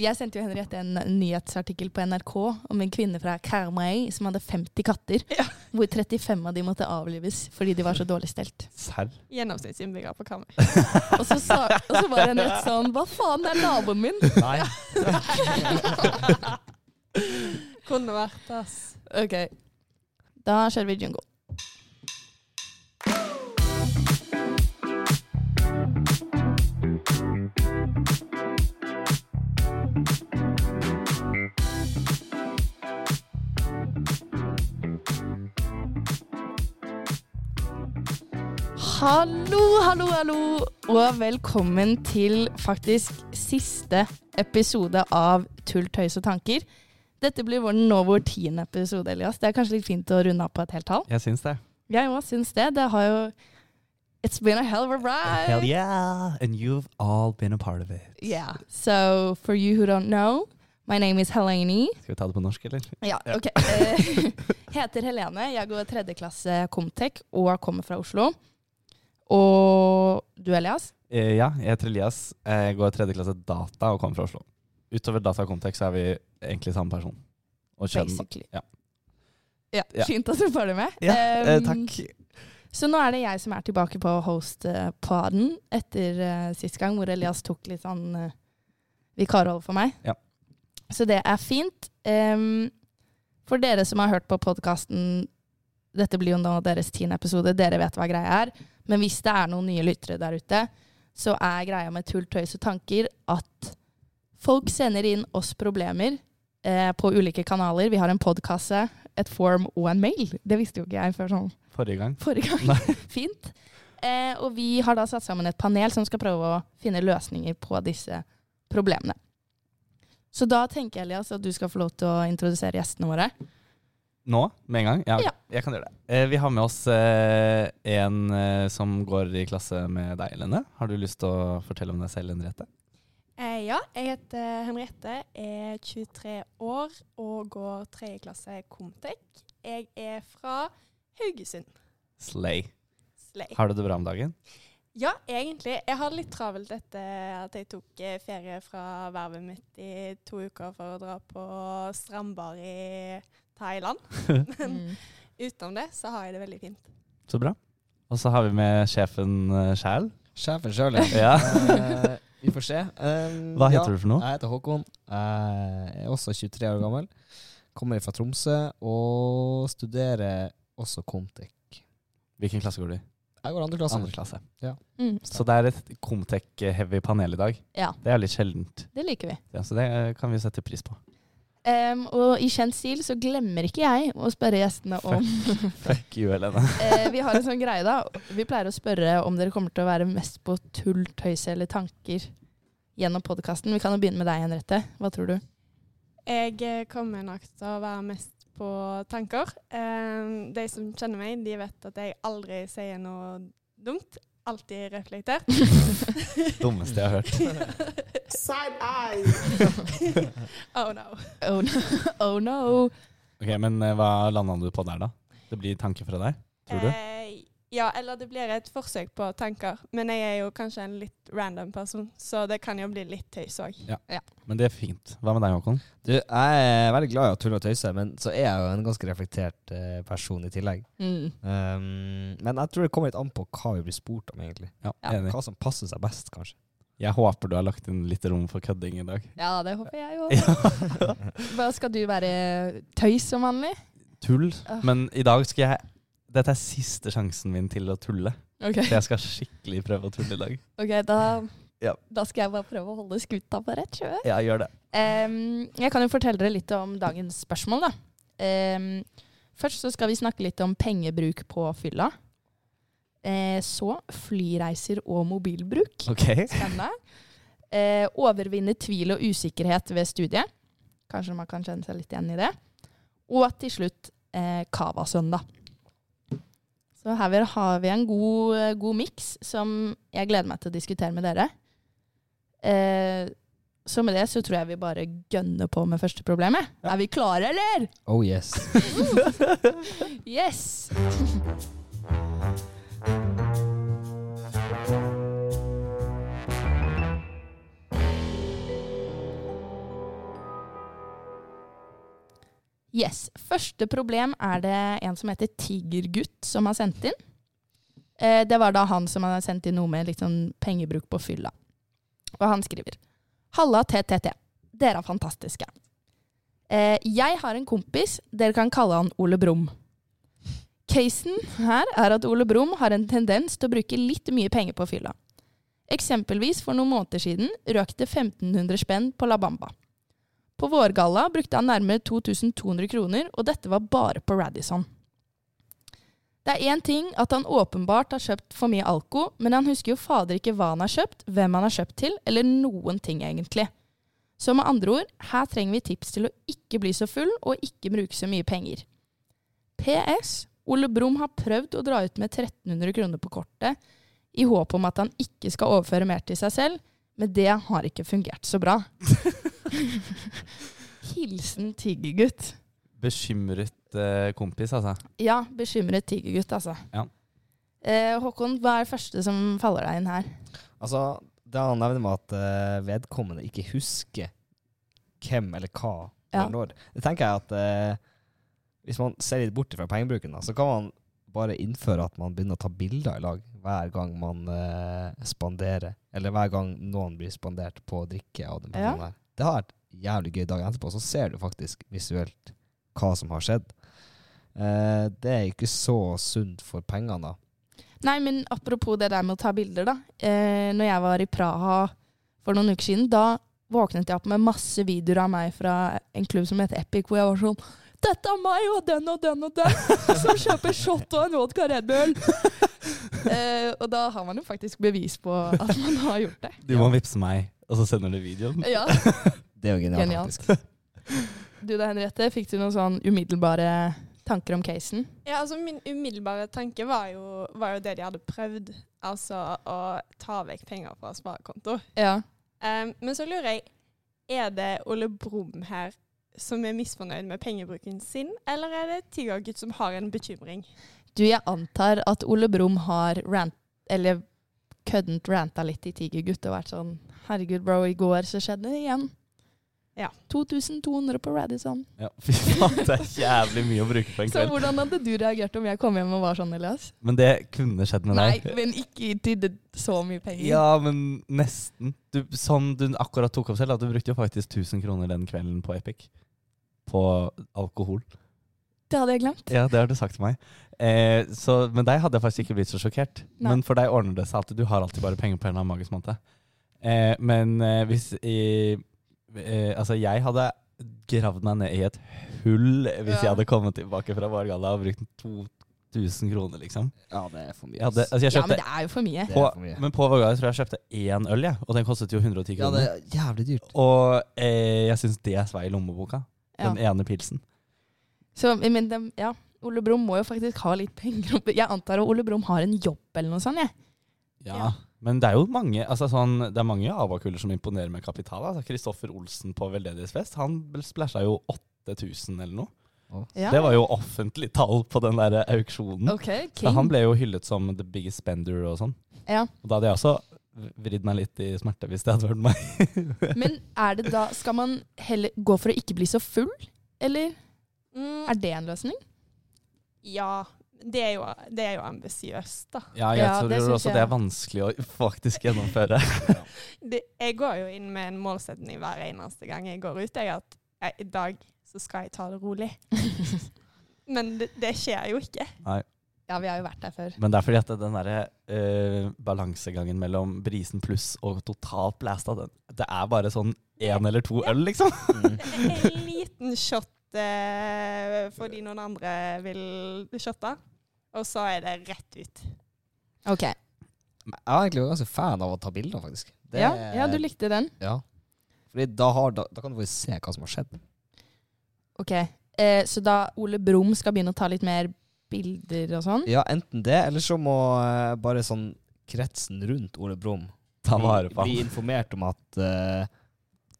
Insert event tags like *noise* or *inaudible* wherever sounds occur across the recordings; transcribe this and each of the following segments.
Jeg sendte jo Henriette en nyhetsartikkel på NRK om en kvinne fra Karmøy som hadde 50 katter. Ja. Hvor 35 av de måtte avlives fordi de var så dårlig stelt. Serr? Gjennomsnittsinnbygger på Karmøy. *laughs* Og så, sa, og så var Henriette sånn Hva faen, det er naboen min! *laughs* Nei. Kunne vært, ass. Ok. Da kjører vi jingle. Hallo, hallo, hallo, og velkommen til faktisk siste episode av Tull, tøys og tanker. Dette blir vår, nå vår tiende episode, Elias. Det er kanskje litt fint å runde av på et helt tall. Jeg syns det. Jeg òg syns det. Det har jo It's been a hell of a ride. Hell yeah! And you've all been a part of it. Yeah. So for you who don't know, my name is Helene. Skal vi ta det på norsk, eller? Ja, ok. Eh, *laughs* heter Helene. Jeg går tredje klasse Comtec og kommer fra Oslo. Og du, Elias? Eh, ja, jeg heter Elias. Jeg går tredje klasse data og kommer fra Oslo. Utover datakontekst er vi egentlig samme person. Og kjønn. Basically. Ja. Ja, Ja. Fint at du følger med. Ja, eh, Um, takk. Så nå er det jeg som er tilbake på host-poden etter uh, sist gang, hvor Elias tok litt sånn uh, vikarhold for meg. Ja. Så det er fint. Um, for dere som har hørt på podkasten, dette blir jo nå deres tiende episode, dere vet hva greia er. Men hvis det er noen nye lyttere der ute, så er greia med tull, tøys og tanker at folk sender inn oss problemer eh, på ulike kanaler. Vi har en podkasse, et form og en mail. Det visste jo ikke jeg før sånn Forrige gang. forrige gang. *laughs* Fint. Eh, og vi har da satt sammen et panel som skal prøve å finne løsninger på disse problemene. Så da tenker jeg Elias, at du skal få lov til å introdusere gjestene våre. Nå? Med en gang? Ja, Ja. jeg kan gjøre det. Eh, vi har med oss eh, en eh, som går i klasse med deg, Lene. Har du lyst til å fortelle om deg selv, Henriette? Eh, ja, jeg heter Henriette, er 23 år og går tredje klasse Comtec. Jeg er fra Haugesund. Slay. Slay. Har du det bra om dagen? Ja, egentlig. Jeg har litt travelt etter at jeg tok eh, ferie fra vervet mitt i to uker for å dra på strandbar i Thailand. *laughs* Men Mm. utenom det så har jeg det veldig fint. Så bra. Og så har vi med sjefen sjæl. Sjefen sjøl, *laughs* Ja. Eh, vi får se. Um, Hva ja, heter du for noe? Jeg heter Håkon. Jeg er også 23 år gammel. Kommer fra Tromsø og studerer også Comtec. Hvilken klasse går du i? Jeg går andre klasse. Andre klasse. Mm. Så det er et Comtec-heavy panel i dag. Ja, Det er litt sjeldent. det liker vi. Ja, så det eh, kan vi sette pris på. Em, og i kjent stil så glemmer ikke jeg å spørre gjestene om Fuck *laughs* you, Helene. uh, Vi har en sånn greie, da. Vi pleier å spørre om dere kommer til å være mest på tull, tøys eller tanker gjennom podkasten. Vi kan jo begynne med deg, Henriette. Hva tror du? Jeg eh, kommer nok til å være mest på tanker. Eh, de som kjenner meg, de vet at jeg aldri sier noe dumt. Alltid reflektert. *laughs* Dummeste jeg har hørt. *laughs* Side eye. *laughs* oh no. Oh no. oh no. Ok, Men eh, hva landa du på der, da? Det blir tanke fra deg, tror du? Eh, ja, eller det blir et forsøk på tanker. Men jeg er jo kanskje en litt random person, så det kan jo bli litt tøys òg. Men det er fint. Hva med deg, Håkon? Du, jeg er veldig glad i å tulle og tøyse, men så er jeg jo en ganske reflektert uh, person i tillegg. Mm. Um, men jeg tror det kommer litt an på hva vi blir spurt om, egentlig. Ja, Ja. Hva som passer seg best, kanskje. Jeg håper du har lagt inn litt rom for kødding i dag. Ja, det håper jeg jo. Hva Skal du være tøys som vanlig? Tull. Men i dag skal jeg Dette er siste sjansen min til å tulle. Okay. Så jeg skal skikkelig prøve å tulle i dag. Ok, da, Ja. da skal jeg bare prøve å holde skuta på rett kjøl. Ja, gjør det. Um, jeg kan jo fortelle dere litt om dagens spørsmål. da. Um, først så skal vi snakke litt om pengebruk på fylla. Uh, så flyreiser og mobilbruk. Ok. Spennende. Uh, overvinne tvil og usikkerhet ved studiet. Kanskje man kan kjenne seg litt igjen i det. Og til slutt eh, Cava-søndag. Så her har vi en god, eh, god miks som jeg gleder meg til å diskutere med dere. Eh, så med det så tror jeg vi bare gønner på med første problemet. Er vi klare, eller? Oh yes. *laughs* Yes! *laughs* Yes. Første problem er det en som heter Tigergutt som har sendt inn. Eh, det var da han som hadde sendt inn noe med sånn pengebruk på fylla. Og han skriver Halla TTT. Dere er fantastiske. Eh, jeg har en kompis. Dere kan kalle han Ole Brumm. Casen her er at Ole Brumm har en tendens til å bruke litt mye penger på fylla. Eksempelvis for noen måneder siden røk det 1500 spenn på La Bamba. På vårgalla brukte han nærmere 2200 kroner, og dette var bare på Radisson. Det er én ting at han åpenbart har kjøpt for mye alko, men han husker jo fader ikke hva han har kjøpt, hvem han har kjøpt til, eller noen ting egentlig. Så med andre ord, her trenger vi tips til å ikke bli så full og ikke bruke så mye penger. PS. Ole Brumm har prøvd å dra ut med 1300 kroner på kortet i håp om at han ikke skal overføre mer til seg selv, men det har ikke fungert så bra. *laughs* *laughs* Hilsen tigergutt. Bekymret eh, kompis, altså. Ja, bekymret tigergutt, altså. Ja. Eh, Håkon, hva er det første som faller deg inn her? Altså, det han nevner med at eh, vedkommende ikke husker hvem eller hva Ja. eller når, det tenker jeg at eh, hvis man ser litt bort fra pengebruken, da, så kan man bare innføre at man begynner å ta bilder i lag hver gang man eh, spanderer, eller hver gang noen blir spandert på å drikke av den Ja. der. Det har vært jævlig gøy dagen etterpå, så ser du faktisk visuelt hva som har skjedd. Eh, det er ikke så sunt for pengene, da. Nei, men apropos det der med å ta bilder, da. Eh, når jeg var i Praha for noen uker siden, da våknet jeg opp med masse videoer av meg fra en klubb som heter Epic, hvor jeg var sånn dette er meg og den og den og den *laughs* som kjøper shot og en vodka Red Bull. *laughs* eh, og da har man jo faktisk bevis på at man har gjort det. Du må vippse meg, og så sender du videoen. *laughs* Ja, Det er jo genialt, Genialt. faktisk. *laughs* Du da, Henriette, fikk du noen sånn umiddelbare tanker om casen? Ja, altså Min umiddelbare tanke var jo, var jo det de hadde prøvd. Altså å ta vekk penger fra sparekonto. Ja. Um, men så lurer jeg, er det Ole Brumm her som er misfornøyd med pengebruken sin, eller er det Tigergutt som har en bekymring? Du, jeg antar at Ole Brumm har rant, eller køddent ranta litt i Tigergutt og vært sånn Herregud, bro, i går så skjedde det igjen. Ja. 2200 på Radisson. Ja, fy faen, det er jævlig mye å bruke på en kveld. Så hvordan hadde du reagert om jeg kom hjem og var sånn, Elias? Men det kunne skjedd med deg. Nei, men ikke til det så mye penger. Ja, men nesten. Du, sånn du akkurat tok opp selv, at du brukte jo faktisk 1000 kroner den kvelden på Epic. På alkohol. Det hadde jeg glemt. Ja, det har du sagt til meg. Eh, så med deg hadde jeg faktisk ikke blitt så sjokkert. Nei. Men for deg ordner det seg alltid. Du har alltid bare penger på en eller annen magisk måte. Eh, men eh, hvis i, eh, Altså, jeg hadde gravd meg ned i et hull hvis Ja. jeg hadde kommet tilbake fra Vargalla og brukt 2000 kroner, liksom. Ja, det er for mye. Hadde, altså, jeg Ja, men det er jo for mye. På, for mye. men på Vargalla tror jeg jeg kjøpte én øl, ja, og den kostet jo 110 kroner. ja, det er jævlig dyrt. Og eh, jeg syns det svei i lommeboka. Ja. Den ene pilsen. Så, men de, ja, Ole Brumm må jo faktisk ha litt penger. Jeg antar at Ole Brumm har en jobb eller noe sånt, jeg. Ja. Ja. Men det er jo mange altså sånn, Det er mange avakuller som imponerer med kapital. Altså Kristoffer Olsen på veldedighetsfest Han splæsja jo 8000 eller noe. Ja. Det var jo offentlig tall på den der auksjonen. Okay, Så han ble jo hyllet som the biggest spender og sånn. Ja. Og da hadde jeg også vridd meg litt i smerte hvis det hadde vært meg. *laughs* Men er det da Skal man heller gå for å ikke bli så full, eller Mm, er det en løsning? ja, det er jo, det er jo ambisiøst, da. Ja, jeg Ja, det tror synes også jeg. det er vanskelig å faktisk gjennomføre. *laughs* Det, jeg går jo inn med en målsetning hver eneste gang jeg går ut. Jeg, at jeg, I dag så skal jeg ta det rolig. *laughs* Men det, det skjer jo ikke. Ja, vi har jo vært der før. Men det er fordi at den derre eh, balansegangen mellom brisen pluss og totalt blæsta, den, det er bare sånn én eller to øl, liksom. Mm. *laughs* En liten shot eh, fordi noen andre vil shotte, og så er det rett ut. OK. Jeg var egentlig ganske fan av å ta bilder, faktisk. Det- Ja, ja, du likte den. Ja. Fordi da, har, da, da kan du faktisk se hva som har skjedd. OK. Eh, så da Ole Brumm skal begynne å ta litt mer bilder og sånn? Ja, enten det, eller så må eh, bare sånn kretsen rundt Ole Brumm Ta bli, vare på bli informert om at eh,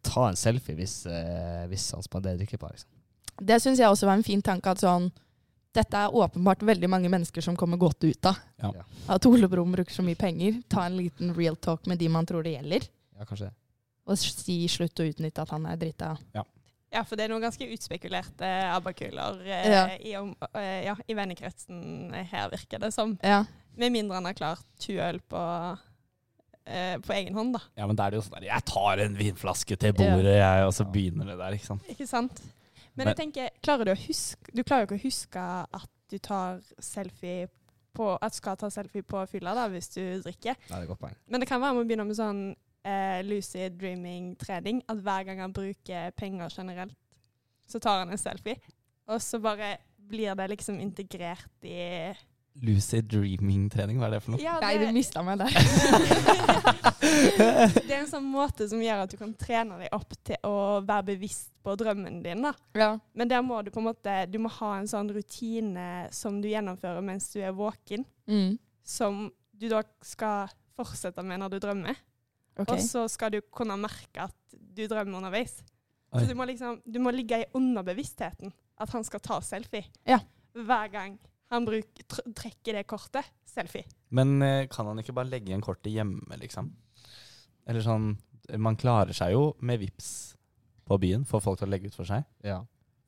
Ta en selfie hvis, eh, hvis han spanderer drikke på. Liksom. Det syns jeg også var en fin tanke. At sånn Dette er åpenbart veldig mange mennesker som kommer godt ut av. Ja. Ja. At Ole Brumm bruker så mye penger. Ta en liten real talk med de man tror det gjelder. Ja, kanskje det. Og si slutt å utnytte at han er drita. Ja, for det er noen ganske utspekulerte ABBA-kuler eh, Ja. i, om- eh, ja, i vennekretsen her, virker det som. Ja. Med mindre han har klart 20 øl på, eh, på egen hånd, da. Ja, men da er det jo sånn der Jeg tar en vinflaske til bordet, jeg, og så begynner det der, ikke sant. Ikke sant? Men, Men- jeg tenker, klarer du å huske Du klarer jo ikke å huske at du tar selfie på At skal ta selfie på fylla da, hvis du drikker. Nei, det er godt poeng. Men det kan være med å begynne med sånn eh, lucid dreaming-trening. At hver gang han bruker penger generelt, så tar han en selfie. Og så bare blir det liksom integrert i Lucid dreaming-trening, hva er det for noe? Ja, Nei, du det, mista meg der. *laughs* det er en sånn måte som gjør at du kan trene deg opp til å være bevisst på drømmen din. da. Ja. Men der må du på en måte Du må ha en sånn rutine som du gjennomfører mens du er våken, Mm. som du da skal fortsette med når du drømmer. Okay. Og så skal du kunne merke at du drømmer underveis. Oi. Så du må liksom Du må ligge i underbevisstheten at han skal ta selfie. Ja. Hver gang han bruk, tr trekker det kortet. Selfie. Men eh, kan han ikke bare legge igjen kortet hjemme, liksom? Eller sånn Man klarer seg jo med vips på byen, får folk til å legge ut for seg. Ja,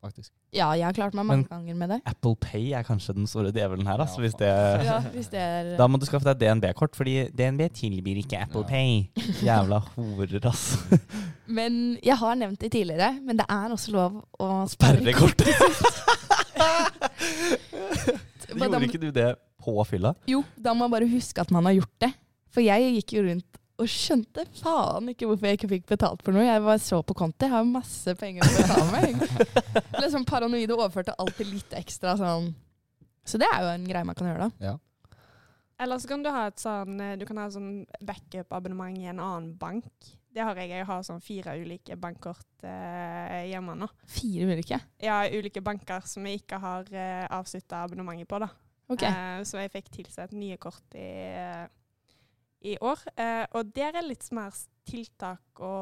faktisk. Ja, jeg har klart meg mange Men- ganger med det. Apple Pay er kanskje den store djevelen her, altså, Ja, hvis det Ja, hvis det er Da må du skaffe deg DNB-kort, fordi DNB tilbyr ikke Apple Ja. Pay. *laughs* Jævla horer, altså. Men jeg har nevnt det tidligere, men det er også lov å Sperre kortet. *laughs* Gjorde ikke du det på fylla? Jo, da må man bare huske at man har gjort det. For jeg gikk jo rundt og skjønte faen ikke hvorfor jeg ikke fikk betalt for noe. Jeg var så på konti, jeg har masse penger å betale med. Ble *laughs* sånn paranoid og overførte alltid litt ekstra sånn. Så det er jo en greie man kan gjøre, da. Ja. Eller så kan du ha et sånn eh, Du kan ha et sånn backup-abonnement i en annen bank. Det har jeg. Jeg har sånn fire ulike bankkort eh, hjemme nå. Fire ulike. Ja, ulike banker som jeg ikke har eh, avslutta abonnementet på, da. Ok. Eh, så jeg fikk tilsendt nye kort i, i år. Eh, og der er litt mer tiltak å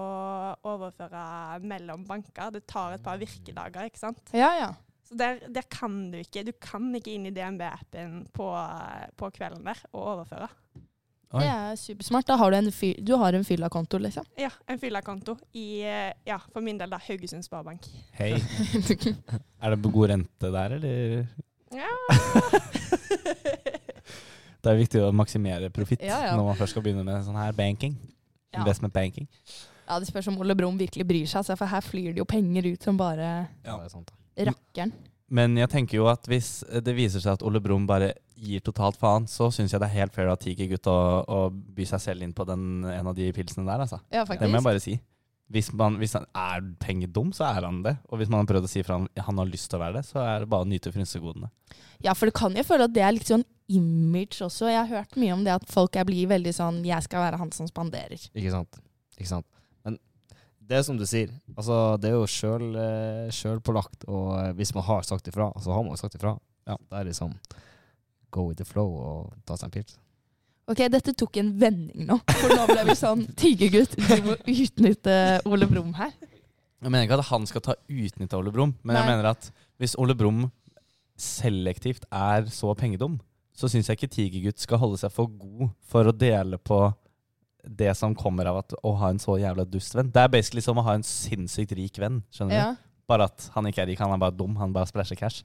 overføre mellom banker. Det tar et par virkedager, ikke sant. Ja, ja. Så der, der kan du ikke Du kan ikke inn i DNB-appen på, på kvelden der og overføre. Oi. Det er supersmart. Da har du en, fy du har en fylla-konto, liksom. Ja, en fylla-konto i, ja, for min del da, Haugesund Sparebank. Hei. *laughs* Er det god rente der, eller? Ja. *laughs* Det er viktig å maksimere profitt Ja, ja. når man først skal begynne med sånn her banking. Ja. Investment banking. ja, det spørs om Ole Brumm virkelig bryr seg, altså, for her flyr det jo penger ut som bare er rakkeren. Men jeg tenker jo at hvis det viser seg at Ole Brumm bare gir totalt faen, så syns jeg det er helt fair av Tigergutt å, å by seg selv inn på den, en av de pilsene der, altså. Ja, Det må jeg bare si. Hvis, man, hvis han er pengedum, så er han det. Og hvis man har prøvd å si fra han han har lyst til å være det, så er det bare å nyte frynsegodene. Ja, for det kan jo føle at det er litt sånn image også. Jeg har hørt mye om det at folk er blir veldig sånn 'jeg skal være han som spanderer'. Ikke sant. Ikke sant. Men det er som du sier, altså det er jo sjøl, eh, sjølpålagt, og eh, hvis man har sagt ifra, så har man jo sagt ifra. Ja. Det er liksom go with the flow og ta seg en pils. Ok, dette tok en vending nå. For nå ble vi sånn 'tigergutt, du må utnytte Ole Brumm her'. Jeg mener ikke at han skal ta utnytte Ole Brumm, men jeg mener at hvis Ole Brumm selektivt er så pengedum, så syns jeg ikke Tigergutt skal holde seg for god for å dele på det som kommer av at, å ha en så jævla dustvenn. Det er basically som å ha en sinnssykt rik venn. skjønner Ja, du? Bare at han ikke er rik, han er bare dum. Han bare splæsjer cash.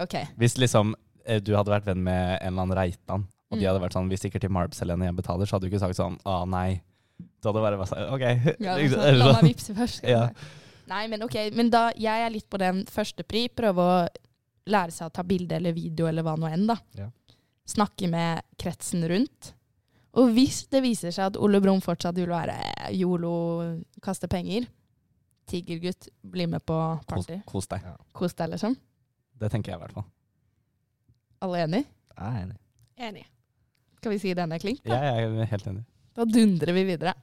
ok. Hvis liksom du hadde vært venn med en eller annen Reitan, og de Mm. hadde vært sånn Vi stikker til Marbs, Helene, jeg betaler, så hadde du ikke sagt sånn Å, nei. Du hadde bare vært sånn OK. Ja, *laughs* Liksom, sånn, La sånn. meg vippse først. Ja. Nei, men ok. Men da, jeg er litt på den første pri. Prøve å lære seg å ta bilde eller video eller hva nå enn, da. Ja. Snakke med kretsen rundt. Og hvis det viser seg at Ole Brumm fortsatt vil være yolo, kaste penger, tigergutt, bli med på Kos, party, kos deg. kos deg, liksom. Det tenker jeg i hvert fall. Alle enig? Jeg er enig. Enig. Skal vi si den er klink? Da, Jeg er helt enig. da dundrer vi videre.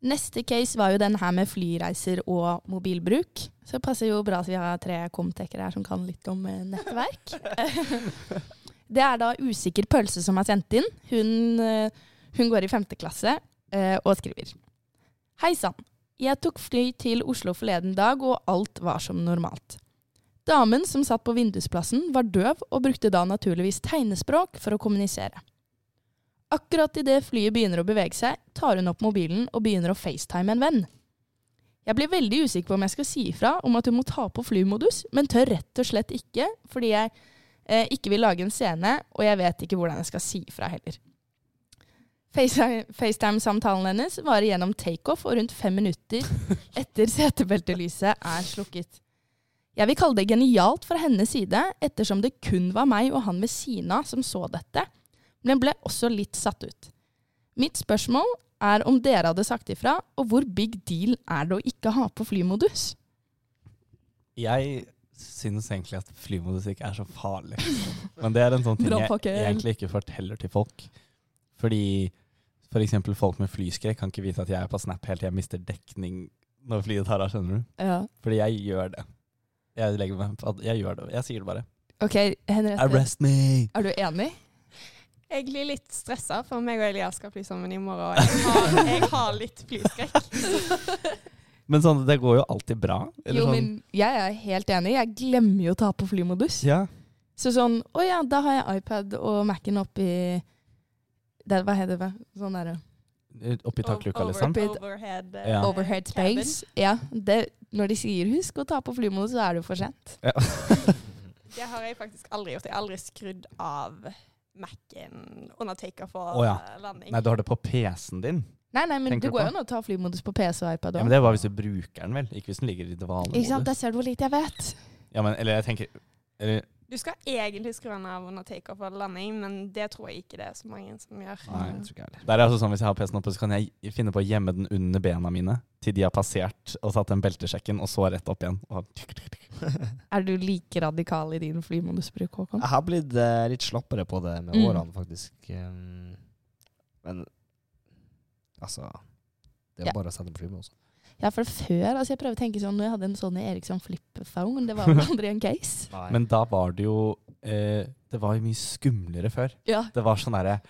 Neste case var jo den her med flyreiser og mobilbruk. Så det passer jo bra at vi har tre komtekere her som kan litt om eh, nettverk. *laughs* det er da Usikker pølse som er sendt inn. Hun, eh, hun går i femte klasse eh, og skriver. Hei sann. Jeg tok fly til Oslo forleden dag, og alt var som normalt. Damen som satt på vindusplassen, var døv og brukte da naturligvis tegnespråk for å kommunisere. Akkurat idet flyet begynner å bevege seg, tar hun opp mobilen og begynner å facetime en venn. Jeg blir veldig usikker på om jeg skal si ifra om at hun må ta på flymodus, men tør rett og slett ikke, fordi jeg ikke vil lage en scene, og jeg vet ikke hvordan jeg skal si ifra heller. FaceTime-samtalen hennes varer gjennom takeoff og rundt fem minutter *laughs* etter setebeltelyset er slukket. Jeg vil kalle det genialt fra hennes side, ettersom det kun var meg og han ved siden av som så dette, men ble også litt satt ut. Mitt spørsmål er om dere hadde sagt ifra, og hvor big deal er det å ikke ha på flymodus? Jeg syns egentlig at flymusikk er så farlig. Men det er en sånn ting jeg egentlig ikke forteller til folk. Fordi f.eks. folk med flyskrekk kan ikke vite at jeg er på Snap helt til jeg mister dekning når flyet tar av, skjønner du? Ja. Fordi jeg gjør det. Jeg, legger meg på at jeg gjør det. Jeg sier det bare. Ok, Henriette, Arrest me! er du enig? Jeg blir litt stressa, for meg og Elias skal fly sammen i morgen. Og jeg har, jeg har litt flyskrekk. *laughs* Men sånn, det går jo alltid bra. Eller Jo, sånn, men jeg er helt enig. Jeg glemmer jo å ta på flymodus. ja. Så sånn, å ja, da har jeg iPad og Mac-en oppi det, Hva heter det? Sånn derre Oppi takluka, liksom. Overhead, eh, Ja. overhead cabin. space. Ja, det, når de sier 'husk å ta på flymodus', så er det jo for sent. Ja. *laughs* Det har jeg faktisk aldri gjort. Jeg har aldri skrudd av Mac-en under takeoff og oh, ja. eh, landing. Nei, du har det på PC-en din. Nei, nei, men det du går jo an å ta flymodus på PC og iPad Ja, òg. men det var hvis du bruker den, vel? Ikke hvis den ligger i Ikke sant? Der ser du hvor lite jeg vet. Ja, men, eller jeg tenker eller, Du skal egentlig skru den av under takeoff og landing, men det tror jeg ikke det er så mange som gjør. Nei. det tror ikke jeg heller. Det er altså sånn Hvis jeg har PC-en oppe, så kan jeg finne på å gjemme den under bena mine til de har passert og tatt den beltesjekken, og så rett opp igjen. Og *laughs* Er du like radikal i din flymodusbruk, Håkon? Jeg har blitt eh, litt slappere på det med Mm. årene, faktisk. Um, men altså Det er Ja. bare å sette på flyet også. Ja, for før altså Jeg prøver å tenke sånn når jeg hadde en sånn Eriksson flip-phone, det var vel aldri en case. Men da var det jo eh, Det var jo mye skumlere før. Ja. Det var sånn derre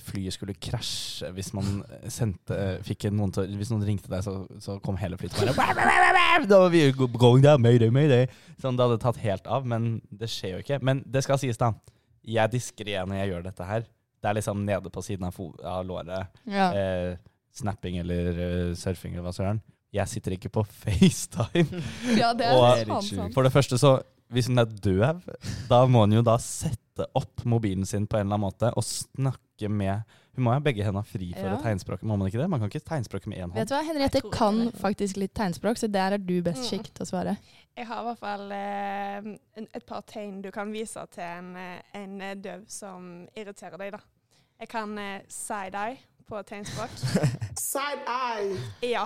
Flyet skulle krasje hvis man sendte fikk noen til, Hvis noen ringte deg, så, så kom hele flyet til bare Da var vi down, mayday, mayday. Sånn, det hadde tatt helt av, men det skjer jo ikke. Men det skal sies, da. Jeg er diskré når jeg gjør dette her. Det er liksom nede på siden av, fo- av låret. Ja. Eh, snapping eller uh, surfing eller hva søren. Jeg sitter ikke på *laughs* FaceTime. ja, det Og- er Det er litt sant. For det første så, hvis hun er døv, da må hun jo da sette opp mobilen sin på en eller annen måte og snakke med Hun må ha begge hendene fri for Ja. tegnspråket, må man ikke det? Man kan ikke tegnspråket med én Vet du hva, Henriette kan faktisk litt tegnspråk, så der er du best skikk til å svare. Jeg har i hvert fall eh, et par tegn du kan vise til en, eh, en eh, døv som irriterer deg. da. Jeg kan eh, side-eye på tegnspråk. *laughs* Side eye. Ja,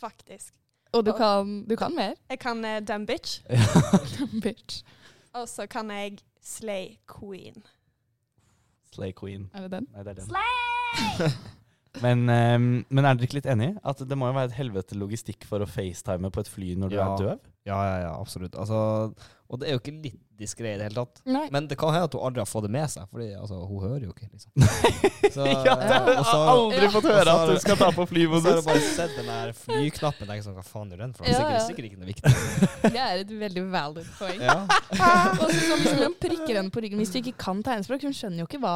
faktisk. Og du kan, du kan mer. Jeg kan uh, dumb bitch, *laughs* dumb Bitch. og så kan jeg slay queen. Slay Queen. Er det den? Nei, det er den. *laughs* Men, um, men er dere ikke litt enig? At det må jo være et helvete logistikk for å facetime på et fly når du Ja. er døv? Ja, ja, ja, absolutt. Altså, og det er jo ikke litt diskré i det hele tatt. Nei. Men det kan hende at hun aldri har fått det med seg, Fordi altså, hun hører jo ikke, liksom. *laughs* Så, ja, det har hun jeg og så- aldri fått høre at du du- skal ta på Og *laughs* så har hun bare sett den der flyknappen. Tenker sånn, hva faen gjør den for? Det Ja, sikkert, ja. sikkert ikke noe viktig. *laughs* Det er et veldig valid poeng. Ja. Og så sånn, hvis man prikker den på ryggen Hvis du ikke kan tegnspråk, hun skjønner jo ikke hva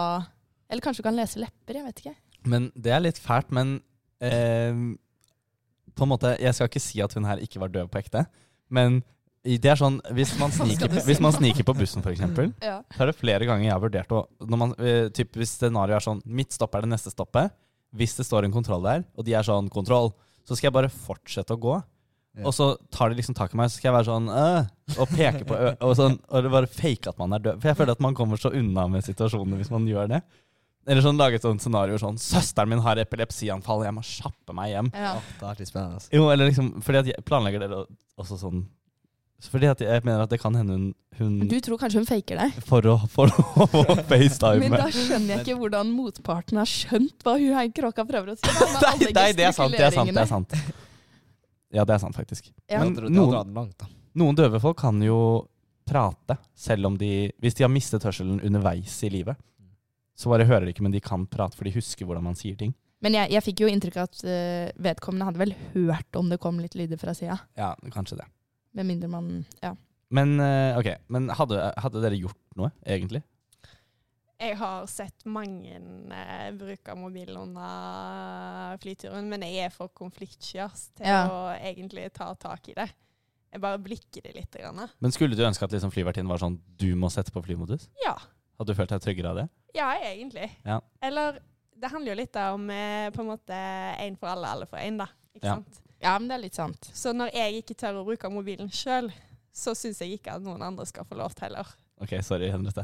Eller kanskje hun kan lese lepper, jeg vet ikke. Men det er litt fælt, men eh, på en måte, Jeg skal ikke si at hun her ikke var døv på ekte, men det er sånn Hvis man *laughs* sniker, si? hvis man sniker på bussen, f.eks., Ja. så er det flere ganger jeg har vurdert å når man, eh, typ, Hvis scenarioet er sånn Mitt stopp er det neste stoppet. Hvis det står en kontroll der, og de er sånn 'kontroll', så skal jeg bare fortsette å gå. Ja. Og så tar de liksom tak i meg, så skal jeg være sånn øh, og peke på ø og, sånn, og det bare fake at man er død. For jeg føler at man kommer så unna med situasjonene hvis man gjør det. Eller sånn lage et sånt scenario sånn 'Søsteren min har epilepsianfall, jeg må kjappe meg hjem'. Ja. Oh, det er litt spennende. Altså. Jo, eller liksom Fordi at jeg planlegger dere også sånn Fordi at jeg mener at det kan hende hun, hun Du tror kanskje hun faker det? For å, for å *laughs* facetime Men da skjønner jeg ikke hvordan motparten har skjønt hva hun her kråka prøver å si. Nei, nei, det er sant. Det er sant, det er sant. Ja, det er sant, faktisk. Ja. Men noen-. Noen døve folk kan jo prate, selv om de Hvis de har mistet hørselen underveis i livet. Så bare hører de ikke, men de kan prate, for de husker hvordan man sier ting. Men jeg, jeg fikk jo inntrykk av at eh, vedkommende hadde vel hørt om det kom litt lyder fra sida. Ja, kanskje det. Med mindre man Ja. Men eh, ok, men hadde, hadde dere gjort noe, egentlig? Jeg har sett mange eh, bruke mobilen under flyturen, men jeg er for konfliktsky til Ja. å egentlig ta tak i det. Jeg bare blikker det litt. Grann. Men skulle du ønske at liksom flyvertinnen var sånn du må sette på flymodus? Ja. Hadde du følt deg tryggere av det? ja, egentlig. Ja. Eller det handler jo litt da om eh, på en måte én for alle, alle for én, da. Ikke Ja. sant? Ja, men det er litt sant. Så når jeg ikke tør å bruke mobilen sjøl, så syns jeg ikke at noen andre skal få lov til heller. Ok, sorry, Henriette.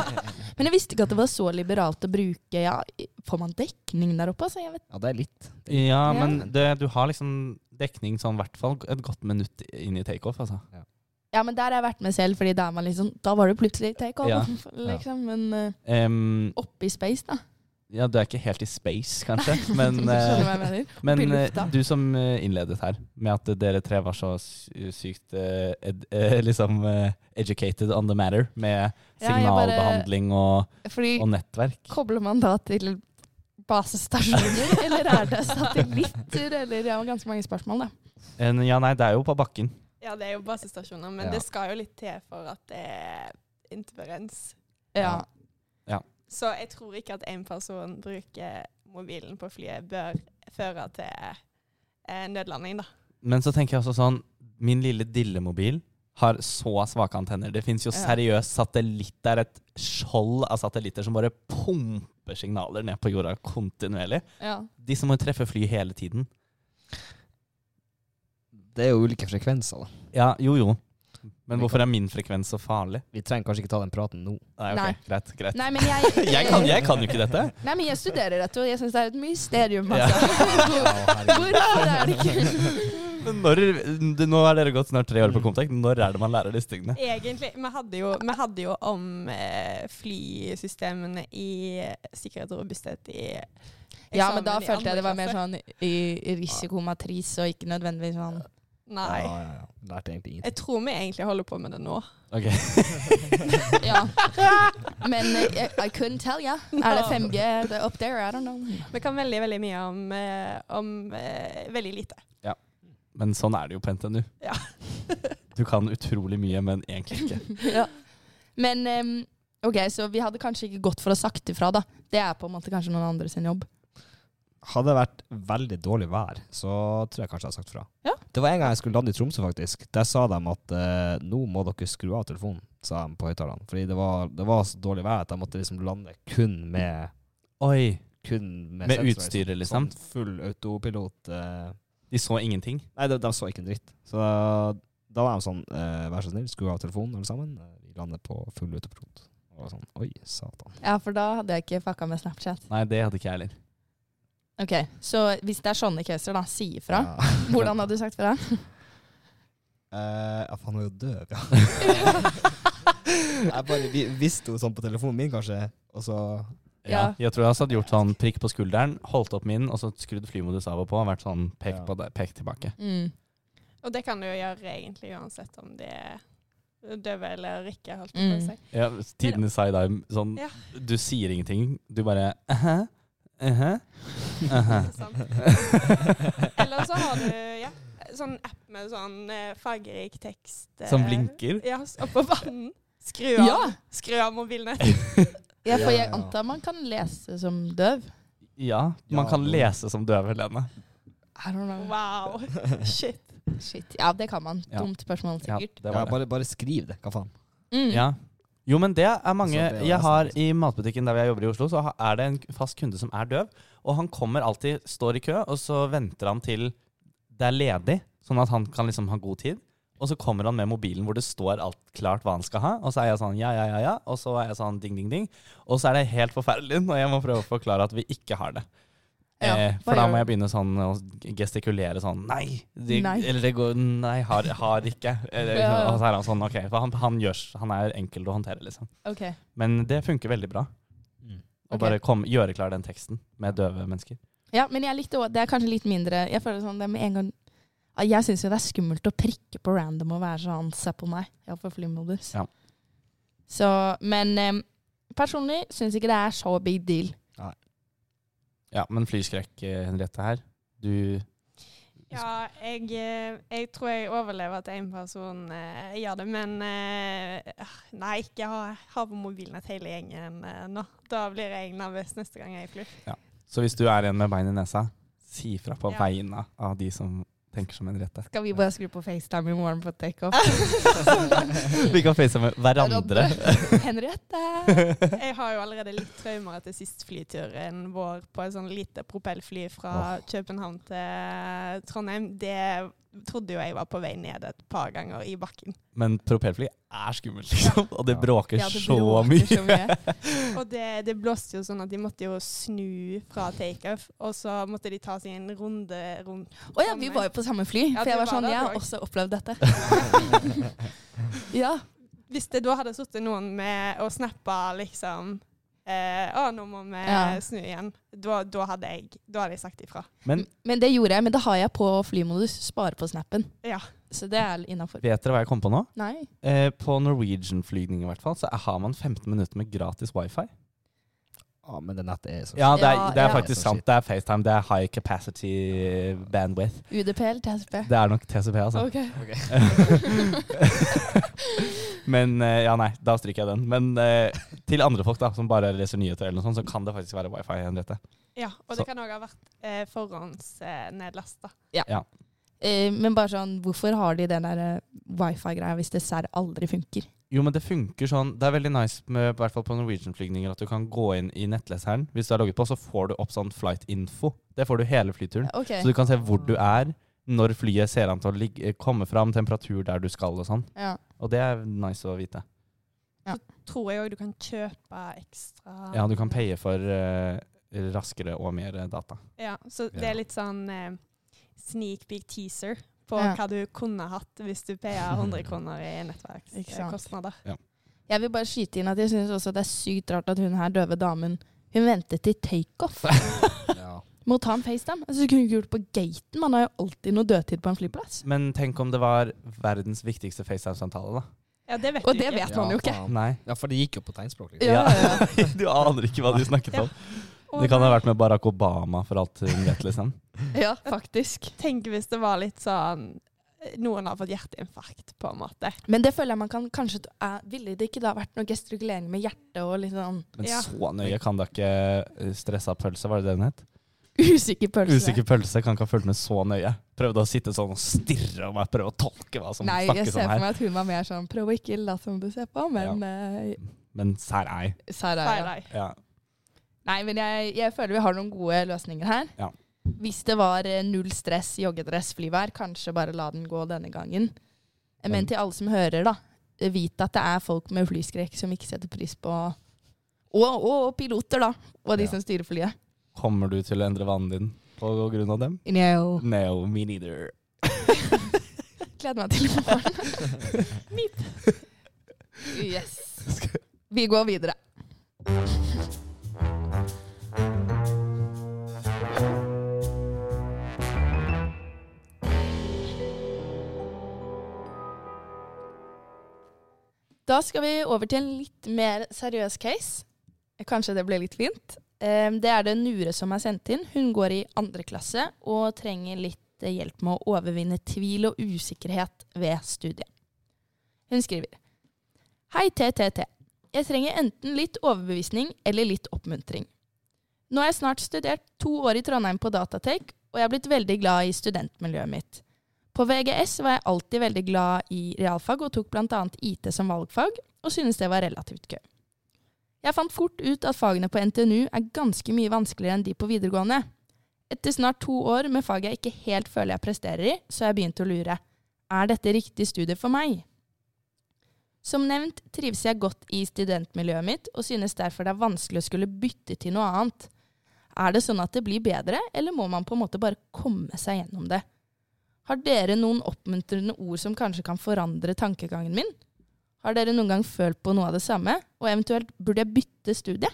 *laughs* Men jeg visste ikke at det var så liberalt å bruke ja, Får man dekning der oppe? Altså, jeg vet. Ja, det er litt. Ja, Ja. men det, du har liksom dekning sånn i hvert fall et godt minutt inn i takeoff, altså. Ja, men der har jeg vært med selv, fordi da, er man liksom, da var det plutselig take off. Ja. *laughs* Liksom, men uh, um, oppe i space, da. Ja, du er ikke helt i space, kanskje, *laughs* men, du eh, jeg men eh, du som eh, innledet her, med at dere tre var så sykt ed, liksom educated on the matter, med jeg signalbehandling og, Fordi og nettverk. kobler man da til basestasjoner, *laughs* eller er det satellitter, eller ja, ganske mange spørsmål, da. En, ja, nei, det er jo på bakken. Ja, det er jo basestasjoner, men Ja. det skal jo litt til for at det er interferens. Ja. Ja. Så jeg tror ikke at én person bruker mobilen på flyet bør føre til eh, nødlanding, da. Men så tenker jeg også sånn, min lille dillemobil har så svake antenner. Det finnes jo Ja. seriøst satellitt, det er et skjold av satellitter som bare pumper signaler ned på jorda kontinuerlig. ja. De som må treffe fly hele tiden. Det er jo ulike frekvenser, da. Ja, jo jo. Men hvorfor er min frekvens så farlig? Vi trenger kanskje ikke ta den praten nå. Nei, ok, Nei. greit, greit. Nei, men jeg, *laughs* Jeg kan, jeg kan jo ikke dette. Nei, men jeg studerer dette, og jeg syns det er et mysterium. Ja. Altså. *laughs* Hvorfor er det ikke *laughs* Men når, det- nå er dere gått snart tre år på Comtec. Når er det man lærer disse tingene? Egentlig, vi hadde jo, vi hadde jo om eh, flysystemene i sikkerhet og robusthet i Ja, men da følte jeg det var mer sånn i risikomatris, og ikke nødvendigvis sånn Nei. Ja, ja, ja. Lærte egentlig ingenting. Jeg tror vi egentlig holder på med det nå. Ok. *laughs* Ja. *laughs* Men I, I couldn't tell you. Er det 5G er det up there? I don't know. Vi kan veldig, veldig mye om, eh, om eh, veldig lite. Ja. Men sånn er det jo på NTNU. Ja. *laughs* Du kan utrolig mye, men egentlig ikke. Ja. Men um, OK, så vi hadde kanskje ikke gått for å sagt ifra, da. Det er på en måte kanskje noen andre sin jobb. Hadde det vært veldig dårlig vær, så tror jeg kanskje jeg hadde sagt fra. Ja. Det var en gang jeg skulle lande i Tromsø, faktisk. Der sa de at eh, nå må dere skru av telefonen, sa de på høyttalerne. Fordi det var, det var så dårlig vær at de måtte liksom lande kun med Oi. kun med, Med utstyret, liksom? Sånn full autopilot. eh. De så ingenting. Nei, de, de så ikke en dritt. Så da, da var de sånn eh, Vær så snill, skru av telefonen alle sammen. Eh, Vi lander på full autopilot. Og jeg var sånn, Oi, satan. Ja, for da hadde jeg ikke fucka med Snapchat. Nei, det hadde ikke jeg heller. OK, så hvis det er sånne caser, da, si ifra. Ja. *laughs* Hvordan hadde du sagt fra? *laughs* Eh, ja, faen, hun er jo døv, ja. *laughs* jeg bare vi, visste jo sånn på telefonen min, kanskje, og så Ja. Ja. Jeg tror jeg hadde gjort sånn prikk på skulderen, holdt opp min, og så skrudd flymodus av og på, og vært sånn pek Ja. på det, pek tilbake. Mm. Og det kan du jo gjøre egentlig uansett om det er døve eller ikke, holdt Mm. på å si. Ja, tidenes side-eye. Sånn, Ja. du sier ingenting, du bare uh-huh, uh-huh, uh-huh. Eller så har du ja, sånn app med sånn eh, fargerik tekst. eh, Som blinker. Ja, oppå vann. Skru av, Ja. skru av mobilnett. *laughs* ja, for jeg antar man kan lese som døv. Ja, man Ja. kan lese som døv, Helene. I don't know. Wow. *laughs* Shit. Shit. Ja, det kan man. Ja. Dumt spørsmål, Ja, sikkert. det ja, var det. bare, bare skriv det, hva faen. Mm. Ja. Jo, men det er mange det Jeg har I matbutikken der jeg jobber i Oslo, så er det en fast kunde som er døv. Og han kommer alltid, står i kø, og så venter han til det er ledig, sånn at han kan liksom ha god tid. Og så kommer han med mobilen hvor det står alt klart hva han skal ha. Og så er jeg sånn ja, ja, ja, ja. Og så er jeg sånn ding, ding, ding. Og så er det helt forferdelig når jeg må prøve å forklare at vi ikke har det. Ja, eh, for da må jeg begynne sånn å gestikulere sånn Nei! De, Nei. Eller det går Nei, har, har ikke. Eller, Ja. Og så er han sånn OK. For han, han, gjør, han er enkel å håndtere, liksom. Okay. Men det funker veldig bra. Å okay. bare kom, gjøre klar den teksten med døve mennesker. Ja, men jeg likte også, det er kanskje litt mindre Jeg føler sånn det med en gang Jeg syns jo det er skummelt å prikke på random og være sånn Se på meg. Jeg får flymodus. Ja. Så, men em, personlig syns ikke det er så big deal. Ja, men flyskrekk, eh, Henriette her. Du Ja, jeg, eh, jeg tror jeg overlever at én person eh, gjør det, men eh, nei, ikke ha, ha på mobilnett hele gjengen eh, nå. Da blir jeg nervøs neste gang jeg flyr. Så hvis du er en med bein i nesa, si fra på Ja. vegne av de som tenker som en rette. Skal vi bare skru på FaceTime i morgen på takeoff? *laughs* Vi kan facetime hverandre. Henriette! Jeg har jo allerede litt traumer etter sist flyturen vår på et sånn lite propellfly fra København til Trondheim. Det trodde jo jeg var på vei ned et par ganger i bakken. Men propellfly er skummelt, liksom. Og det bråker Ja, det så mye. så mye. *laughs* Og det, det blåste jo sånn at de måtte jo snu fra takeoff, og så måtte de ta seg en runde rundt. Å ja, vi var jo på samme fly. Ja, For jeg var var sånn, der, jeg har også opplevd dette. *laughs* ja. Hvis det da hadde sittet noen med og snappa liksom eh, Å, nå må vi Ja. snu igjen. Da, da, hadde jeg, da hadde jeg sagt ifra. Men Men det gjorde jeg. Men det har jeg på flymodus. Spare på snappen. Ja. Så det er innafor. vet dere hva jeg kom på nå? Nei. Eh, på Norwegian-flygning i hvert fall, så har man 15 minutter med gratis wifi. Ja, men det nettet er så Ja, det er, det er ja. faktisk Så sant. Det er FaceTime. Det er high capacity bandwidth. UDP eller TCP? Det er nok TCP, altså. Ok. *laughs* Men eh, ja, nei, da stryker jeg den. Men eh, til andre folk da, som bare leser nyheter, eller noe sånt, så kan det faktisk være wifi. Ja, og Så- det kan òg ha vært eh, forhåndsnedlasta. Eh, men bare sånn, hvorfor har de den der eh, wifi-greia hvis det serr aldri funker? Jo, men det funker sånn Det er veldig nice med, i hvert fall på Norwegian-flygninger at du kan gå inn i nettleseren. Hvis du er logget på, så får du opp sånn flight info. Det får du hele flyturen. Okay. Så du kan se hvor du er, når flyet ser an til å ligge, komme fram, temperatur der du skal og sånn. Ja. Og det er nice å vite. Så Tror jeg òg du kan kjøpe ekstra Ja, du kan paye for uh, raskere og mer eh, data. Ja, så det er litt sånn eh, sneak peek teaser på Ja. hva du kunne hatt hvis du paya *laughs* 100 kroner i Ikke sant. Jeg vil bare skyte inn at jeg syns også det er sykt rart at hun her døve damen hun ventet til takeoff *laughs* Ja. Må ta en FaceTime. Altså, kunne ikke gjort det på gaten. Man har jo alltid noe dødtid på en flyplass. Men tenk om det var verdens viktigste FaceTime-samtale, da. Ja, det vet Og det ikke. vet man jo ikke. Nei. Ja, for det gikk jo på tegnspråk. Liksom. Ja, ja, ja. *laughs* du aner ikke hva de snakket om. Det kan ha vært med Barack Obama, for alt hun vet, liksom. *laughs* Ja, faktisk. Tenk hvis det var litt sånn Noen har fått hjerteinfarkt, på en måte. Men det føler jeg man kan kanskje Ville det ikke da vært noe gestikulering med hjertet og litt sånn Men Ja. så nøye kan da ikke eh, stressa pølse, var det det den het? usikker pølse? Usikker pølse kan ikke ha fulgt med så nøye. Prøvde å sitte sånn og stirre og prøve å tolke hva som Nei, jeg ser om for meg at hun var mer sånn Prøv å ikke late som du ser på, men eh, Men sær ei. Sær ei, ja. Ja. Nei, men jeg, jeg føler vi har noen gode løsninger her. Ja. Hvis det var eh, null stress, joggedress, flyvær, kanskje bare la den gå denne gangen. Men til alle som hører, da. Vit at det er folk med flyskrekk som ikke setter pris på Og, og, og piloter, da. Og de Ja. som styrer flyet. Kommer du til å endre vanen din på grunn av dem? No. No, me neither. *laughs* Gleder meg til i morgen. *laughs* Mitt. *laughs* Yes. Vi går videre. Da skal vi over til en litt mer seriøs case. Kanskje det ble litt fint. Eh, Det er det Nure som er sendt inn. Hun går i andre klasse og trenger litt hjelp med å overvinne tvil og usikkerhet ved studiet. Hun skriver Hei, TTT. Jeg trenger enten litt overbevisning eller litt oppmuntring. Nå har jeg snart studert to år i Trondheim på Datatech, og jeg har blitt veldig glad i studentmiljøet mitt. På VGS var jeg alltid veldig glad i realfag og tok bl.a. IT som valgfag, og syntes det var relativt gøy. Jeg fant fort ut at fagene på NTNU er ganske mye vanskeligere enn de på videregående. Etter snart to år med fag jeg ikke helt føler jeg presterer i, så har jeg begynt å lure. Er dette riktig studie for meg? Som nevnt trives jeg godt i studentmiljøet mitt, og synes derfor det er vanskelig å skulle bytte til noe annet. Er det sånn at det blir bedre, eller må man på en måte bare komme seg gjennom det? Har dere noen oppmuntrende ord som kanskje kan forandre tankegangen min? Har dere noen gang følt på noe av det samme, og eventuelt burde jeg bytte studie?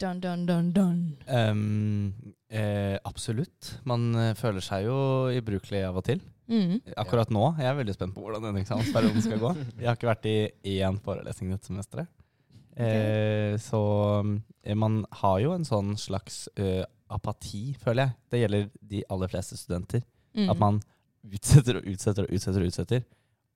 Dun, dun, dun, dun. Um, eh, absolutt. Man eh, føler seg jo ubrukelig av og til. Mm. Akkurat nå jeg er veldig spent på hvordan denne eksamensperioden skal gå. *laughs* Jeg har ikke vært i én forelesning dette semesteret. Eh, så eh, man har jo en sånn slags uh, apati, føler jeg. Det gjelder de aller fleste studenter. Mm. At man utsetter og utsetter og utsetter og utsetter.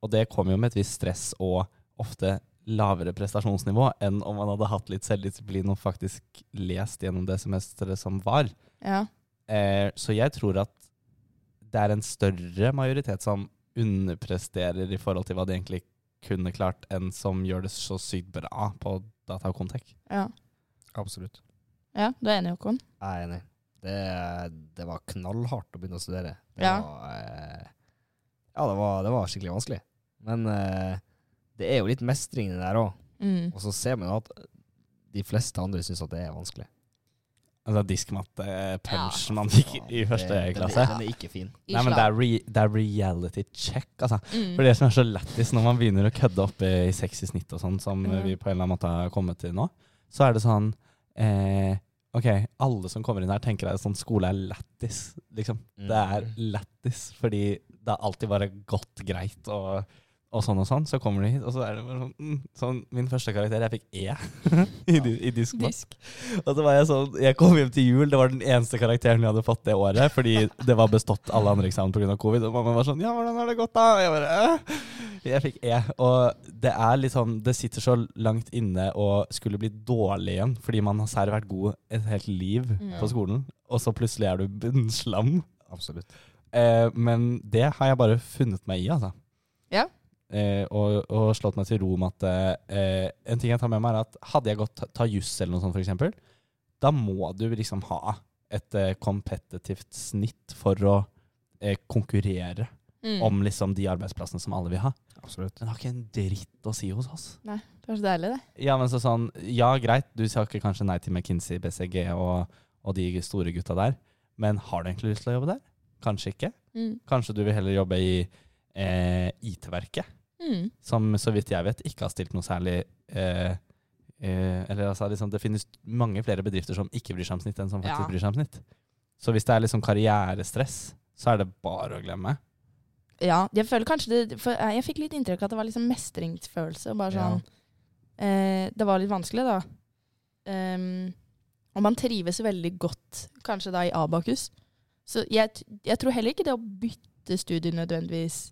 Og det kommer jo med et visst stress og ofte lavere prestasjonsnivå enn om man hadde hatt litt selvdisiplin og faktisk lest gjennom det semesteret som var. Ja. Eh, så jeg tror at det er en større majoritet som underpresterer i forhold til hva de egentlig kunne klart, enn som gjør det så sykt bra på data og Contek. ja. Absolutt. Ja, du er enig, Håkon? Jeg er enig. Det, det var knallhardt å begynne å studere. Det Ja. Var, eh, ja, det var, det var skikkelig vanskelig. Men eh, det er jo litt mestring i det der òg. Mm. Og så ser man jo at de fleste andre syns at det er vanskelig. Altså diskmatte-punch Ja. man fikk i første det, klasse. Den er ikke fin. Nei, men det er, re, det er reality check, altså. Mm. For det som er så lættis når man begynner å kødde opp i i snitt og sånn, som mm. vi på en eller annen måte har kommet til nå, så er det sånn eh, Ok, alle som kommer inn her, tenker at sånn skole er lættis, liksom. Det er lættis, fordi det har alltid bare gått greit og, og sånn og sånn. Så kommer du hit, og så er det bare sånn, mm, sånn Min første karakter, jeg fikk E *laughs* i, i disk, Disk. Og så var jeg sånn Jeg kom hjem til jul, det var den eneste karakteren jeg hadde fått det året, fordi det var bestått alle andre eksamen pga. covid. Og mamma var sånn Ja, hvordan har det gått, da? Og jeg bare «Øh». Jeg fikk E. Og det er litt sånn Det sitter så langt inne å skulle bli dårlig igjen, fordi man har særlig vært god et helt liv Mm. på skolen, og så plutselig er du bunnslam. Absolutt. Eh, men det har jeg bare funnet meg i, altså. Ja. Eh, og, og slått meg til ro med at eh, En ting jeg tar med meg, er at hadde jeg gått ta, ta juss eller noe sånt, f.eks., da må du liksom ha et eh, kompetitivt snitt for å eh, konkurrere Mm. om liksom de arbeidsplassene som alle vil ha. Absolutt. Men det har ikke en dritt å si hos oss. Nei, det var så deilig, det. Ja, men så sånn, ja greit, du sa ikke kanskje nei til McKinsey, BCG og, og de store gutta der, men har du egentlig lyst til å jobbe der? Kanskje ikke. Mm. Kanskje du vil heller jobbe i eh, IT-verket, Mm. som så vidt jeg vet ikke har stilt noe særlig eh, eh, Eller altså, liksom, det finnes mange flere bedrifter som ikke bryr seg om snitt, enn som faktisk Ja. bryr seg om snitt. Så hvis det er liksom karrierestress, så er det bare å glemme. Ja, jeg føler kanskje det for Jeg fikk litt inntrykk av at det var liksom mestringsfølelse. Bare sånn, Ja. eh, Det var litt vanskelig, da. Um, og man trives veldig godt kanskje da i Abakus. Så jeg, jeg tror heller ikke det å bytte studie nødvendigvis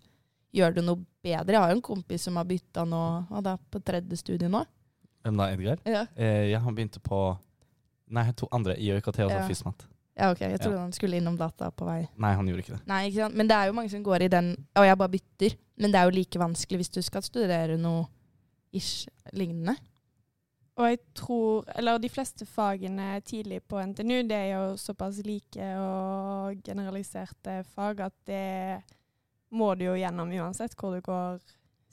gjør det noe bedre. Jeg har jo en kompis som har bytta nå, og er på tredje studie nå. Hvem da, Edgar? Ja, Eh, ja, han begynte på Nei, to andre. I ØKT og så Ja. FISMAT. ja ok. Jeg trodde Ja. han skulle innom data på vei. Nei, han gjorde ikke det. Nei, ikke sant? Men det er jo mange som går i den Og jeg bare bytter. Men det er jo like vanskelig hvis du skal studere noe ish lignende. Og jeg tror, eller de fleste fagene tidlig på NTNU, det er jo såpass like og generaliserte fag at det må du jo gjennom uansett hvor du går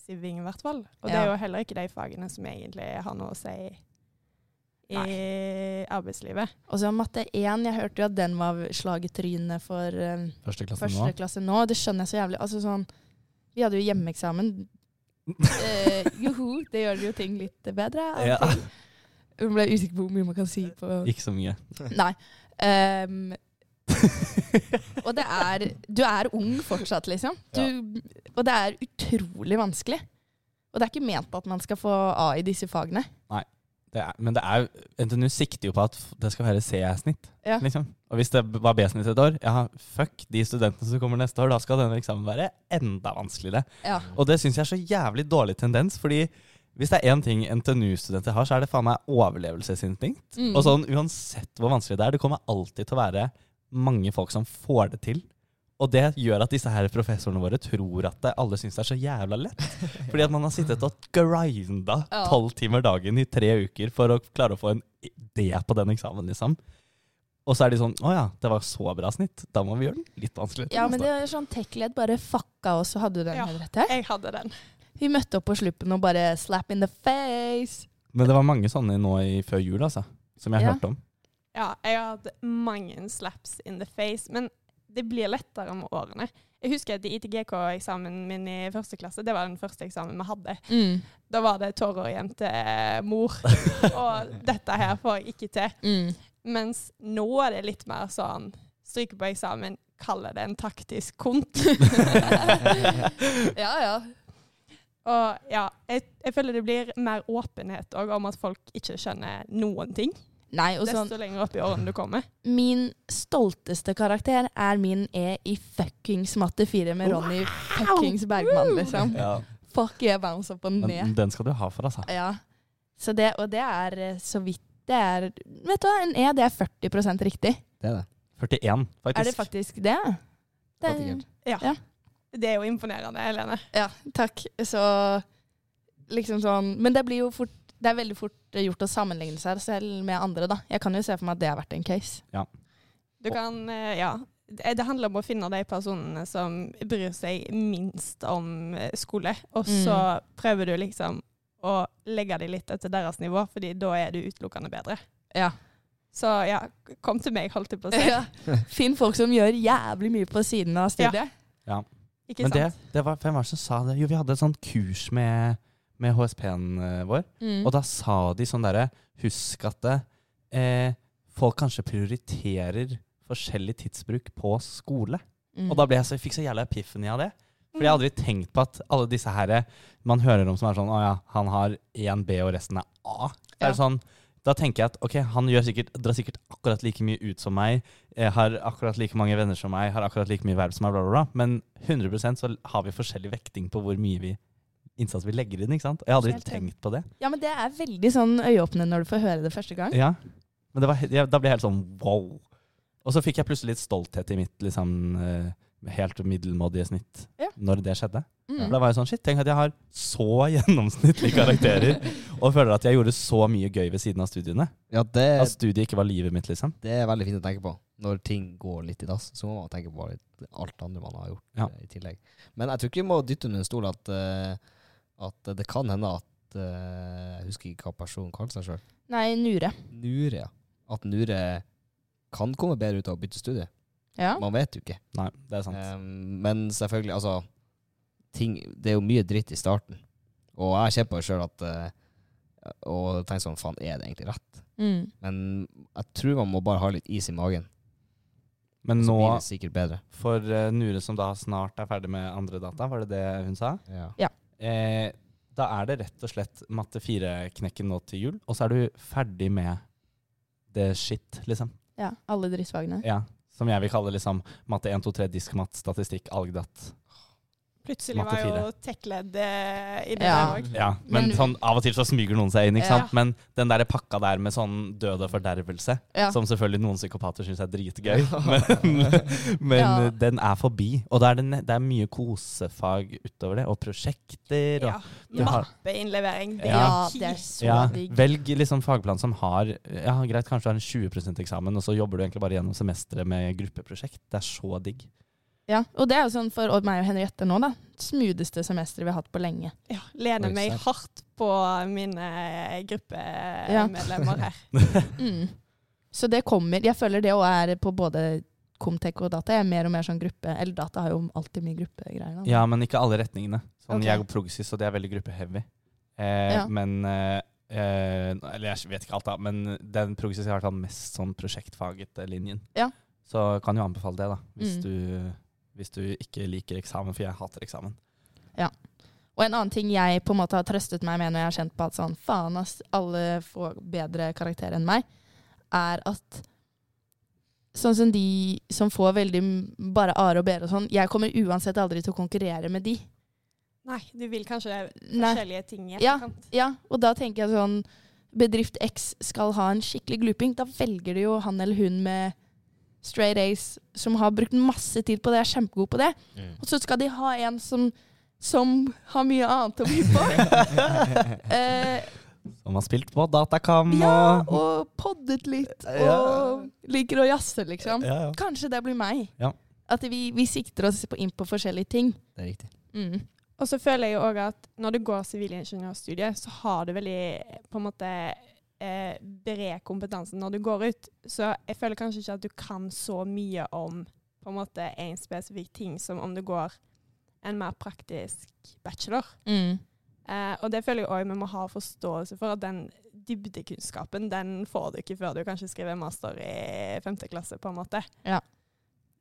siving i hvert fall. Og det er jo heller ikke de fagene som egentlig har noe å si i arbeidslivet. Og så matte 1, jeg hørte jo at den var slag i trynet for eh, Første klasse første nå. klasse nå. Det skjønner jeg så jævlig. Altså sånn, vi hadde jo hjemmeeksamen. *laughs* Eh, joho, det gjør jo ting litt bedre. Ja. og. Jeg ble usikker på hvor mye man kan si på Ikke så mye. Nei. Ehm, *laughs* og det er Du er ung fortsatt, liksom. Du, Og det er utrolig vanskelig. Og det er ikke ment at man skal få A i disse fagene. Det er, men det er NTNU sikter jo på at det skal være C-snitt. Ja. Liksom. Og hvis det var B-snitt et år, ja, fuck de studentene som kommer neste år. Da skal denne eksamen være enda vanskeligere. Ja. Og det syns jeg er så jævlig dårlig tendens, fordi hvis det er én ting NTNU-studenter har, så er det faen meg overlevelsesinstinkt. Mm. Og sånn uansett hvor vanskelig det er, det kommer alltid til å være mange folk som får det til. Og det gjør at disse her professorene våre tror at det, alle syns det er så jævla lett. *laughs* Fordi at man har sittet og grinda tolv timer dagen i tre uker for å klare å få en idé på den eksamen, liksom. Og så er de sånn Å ja, det var så bra snitt. Da må vi gjøre den litt vanskeligere. Ja, men det er sånn Tech-led bare fucka oss, og hadde du den Ja. rett her? Jeg hadde den. Vi møtte opp på sluppen og bare slap in the face. Men det var mange sånne nå i, før jul, altså. Som jeg Ja. hørte om. Ja, jeg har hatt mange slaps in the face, men det blir lettere med årene. Jeg husker at i ITGK-eksamen min i første klasse, det var den første eksamen vi hadde. Mm. Da var det tårer mor, *laughs* og dette her får jeg ikke til. Mm. Mens nå er det litt mer sånn stryke på eksamen, kalle det en taktisk kont. *laughs* *laughs* ja, ja. Og ja, jeg, jeg føler det blir mer åpenhet òg om at folk ikke skjønner noen ting. Nei, og sånn lenger opp i årene du kommer. Min stolteste karakter er min E i fuckings matte 4 med Ronny fuckings Bergman, liksom. Ja. Fuck jeg bounce opp og Men ned. den skal du ha for, altså. Ja. Så det, og det er eh, så vidt det er Vet du hva, en E det er 40% riktig. Det er det. 41, faktisk. Er det faktisk det? det er. Ja. Ja. Det er jo imponerende, Helene. ja, takk. Så liksom sånn Men det blir jo fort Det er veldig fort gjort å sammenligne seg selv med andre, da. Jeg kan jo se for meg at det har vært en case. Du kan, eh, ja. Det handler om å finne de personene som bryr seg minst om eh, skole, og Mm. så prøver du liksom å legge dem litt etter deres nivå, fordi da er du utelukkende bedre. Ja. Så ja, kom til meg, holdt jeg på å si. ja. Finn folk som gjør jævlig mye på siden av studiet. Ja. Ikke Men det, sant? det var, hvem var det som sa det? Jo, vi hadde et sånt kurs med, med HSP-en eh, vår. Mm. Og da sa de sånn derre Husk at det, eh, folk kanskje prioriterer forskjellig tidsbruk på skole. Mm. Og da ble jeg så, jeg fikk så jævla epiphany av det. For jeg hadde aldri tenkt på at alle disse her man hører om som er sånn Å ja, han har én B og resten er A. Så er Ja. sånn, da tenker jeg at ok, han gjør sikkert, drar sikkert akkurat like mye ut som meg, eh, har akkurat like mange venner som meg, har akkurat like mye verv som meg, bla, bla, bla. Men 100% så har vi forskjellig vekting på hvor mye vi, innsats vi legger inn. ikke sant? Jeg hadde ikke tenkt på det. Ja, men det er veldig sånn øyeåpnende når du får høre det første gang. Ja, men det var, jeg, da ble jeg helt sånn wow. Og så fikk jeg plutselig litt stolthet i mitt liksom eh, helt middelmådige snitt Ja. når det skjedde. Mm. Da var jeg sånn, shit, tenk at jeg har så *laughs* gjennomsnittlige karakterer, og føler at jeg gjorde så mye gøy ved siden av studiene. Ja, det, At studiet ikke var livet mitt, liksom. det er veldig fint å tenke på. Når ting går litt i dass, så må man tenke på alt andre man har gjort Ja. eh, i tillegg. Men jeg tror ikke vi må dytte under en stol at, eh, at det kan hende at uh, Jeg husker ikke hva personen kalte seg sjøl. Nei, Nure. Nure, ja. At Nure kan komme bedre ut av å bytte studie. Ja. Man vet jo ikke. Nei, det er sant. Um, men selvfølgelig, altså ting, Det er jo mye dritt i starten. Og jeg kjenner på det sjøl at uh, Og tenker sånn Faen, er det egentlig rett? Mm. Men jeg tror man må bare ha litt is i magen. Men nå, blir det sikkert bedre. for eh, Nure som da snart er ferdig med andre data, var det det hun sa? Ja. Eh, da er det rett og slett matte 4-knekken nå til jul, og så er du ferdig med det shit, liksom. ja. Alle drittfagene. Ja. Som jeg vil kalle liksom matte 1, 2, 3, diskmat, statistikk, algdat. Plutselig var jo tech-ledd eh, i det Ja. der òg. Ja, men, Men- sånn, av og til så smyger noen seg inn, ikke Ja. sant? Men den der pakka der med sånn død og fordervelse, Ja. som selvfølgelig noen psykopater syns er dritgøy, *laughs* men, men Ja. den er forbi. Og da er det, det er mye kosefag utover det, og prosjekter. Og, Ja. Mappeinnlevering. Det Ja, er det er så ja, digg. velg liksom fagplan som har Ja, greit, kanskje du har en 20% eksamen, og så jobber du egentlig bare gjennom semesteret med gruppeprosjekt. Det er så digg. Ja, og det er jo sånn for meg og Henriette nå, da. Smootheste semesteret vi har hatt på lenge. Ja, lener meg hardt på mine gruppemedlemmer her. *laughs* Mm. Så det kommer Jeg føler det òg er på både Comtech og data. Jeg er mer og mer sånn gruppe Eller data har jo alltid mye gruppegreier. Ja, men ikke alle retningene. Sånn, okay. Jeg går progsis, og det er veldig gruppeheavy. Eh, Ja. Men eh, eh, Eller jeg vet ikke alt, da. Men den progsis har i hvert fall mest sånn prosjektfaget linjen. Ja. Så kan jo anbefale det, da. Hvis, Mm. du, hvis du ikke liker eksamen, for jeg hater eksamen. Ja. Og en annen ting jeg på en måte har trøstet meg med når jeg har kjent på at sånn faen ass, alle får bedre karakter enn meg, er at sånn som de som får veldig bare A-er og B-er og sånn, jeg kommer uansett aldri til å konkurrere med de. Nei, du vil kanskje Nei. forskjellige ting i etterkant. Ja, og da tenker jeg sånn Bedrift X skal ha en skikkelig glooping. Da velger de jo han eller hun med straight A's som har brukt masse tid på det, er kjempegod på det. Og så skal de ha en som, som har mye annet å by på. *laughs* eh, Som har spilt på datakam ja, og poddet litt. *laughs* Ja. Og liker å jazze, liksom. ja, ja. Kanskje det blir meg. Ja. At vi, vi sikter oss på inn på forskjellige ting. Det er riktig. Mm. Og så føler jeg jo òg at når du går sivilingeniørstudiet, så har du veldig på en måte eh, bred kompetanse når du går ut. Så jeg føler kanskje ikke at du kan så mye om på en måte en spesifikk ting som om du går en mer praktisk bachelor. Mm. Eh, og det føler jeg òg vi må ha forståelse for, at den dybdekunnskapen den får du ikke før du kanskje skriver master i femte klasse, på en måte. Ja.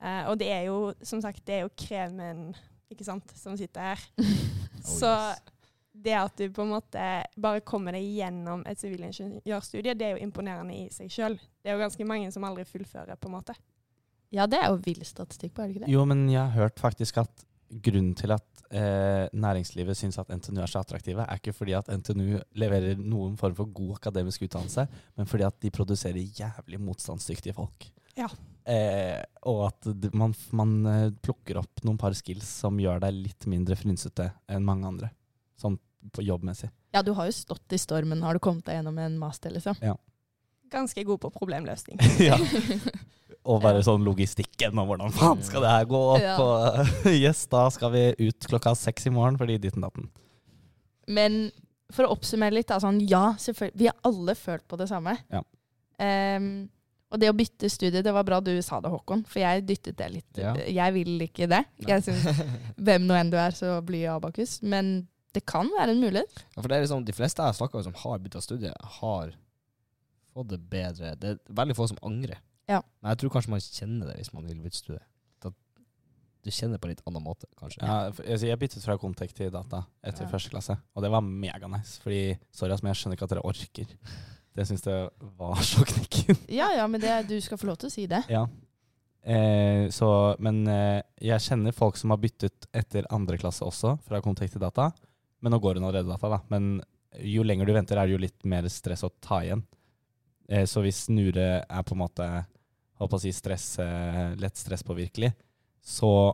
Eh, og det er jo, som sagt, det er jo kremen, ikke sant, som sitter her. *laughs* Oh, Så yes. Det at du på en måte bare kommer deg gjennom et sivilingeniørstudie, det er jo imponerende i seg sjøl. Det er jo ganske mange som aldri fullfører, på en måte. Ja, det er jo vill statistikk på, er det ikke det? Jo, men jeg har hørt faktisk at grunnen til at eh, næringslivet syns at NTNU er så attraktive, er ikke fordi at NTNU leverer noen form for god akademisk utdannelse, men fordi at de produserer jævlig motstandsdyktige folk. Ja. Eh, og at man, man eh, plukker opp noen par skills som gjør deg litt mindre frynsete enn mange andre. Sånn på jobbmessig. Ja, du har jo stått i stormen. Har du kommet deg gjennom en master, liksom? Ganske god på problemløsning. *laughs* ja. *laughs* Og bare sånn logistikken og hvordan faen skal det her gå opp? Ja. Og *laughs* yes, da skal vi ut klokka seks i morgen fordi ditten datten. Men for å oppsummere litt, da, sånn, ja, selvfølgelig. Vi har alle følt på det samme. Ja. Um, og det å bytte studie, det var bra du sa det, Håkon, for jeg dyttet det litt. Ja. Jeg vil ikke det. Jeg synes, hvem nå enn du er, så bli Abakus. Men det kan være en mulighet. Ja, for det er liksom, De fleste jeg snakker med som har bytta studie, har fått det bedre. Det er veldig få som angrer. Ja. Men jeg tror kanskje man kjenner det hvis man vil bytte studie. Du kjenner på en litt annen måte, kanskje. Ja, jeg byttet fra Contec til data etter Ja. første klasse, og det var mega nice. Fordi, sorry, men jeg skjønner ikke at dere orker. Det syns jeg var så knekken. *laughs* Ja, ja, men det, du skal få lov til å si det. Ja. Eh, så, men eh, jeg kjenner folk som har byttet etter andre klasse også, fra Contec til data. Men nå går hun allerede derfra, da. Men jo lenger du venter, er det jo litt mer stress å ta igjen. Eh, så hvis Nure er på en måte håper å si stress, eh, lett stresspåvirkelig, så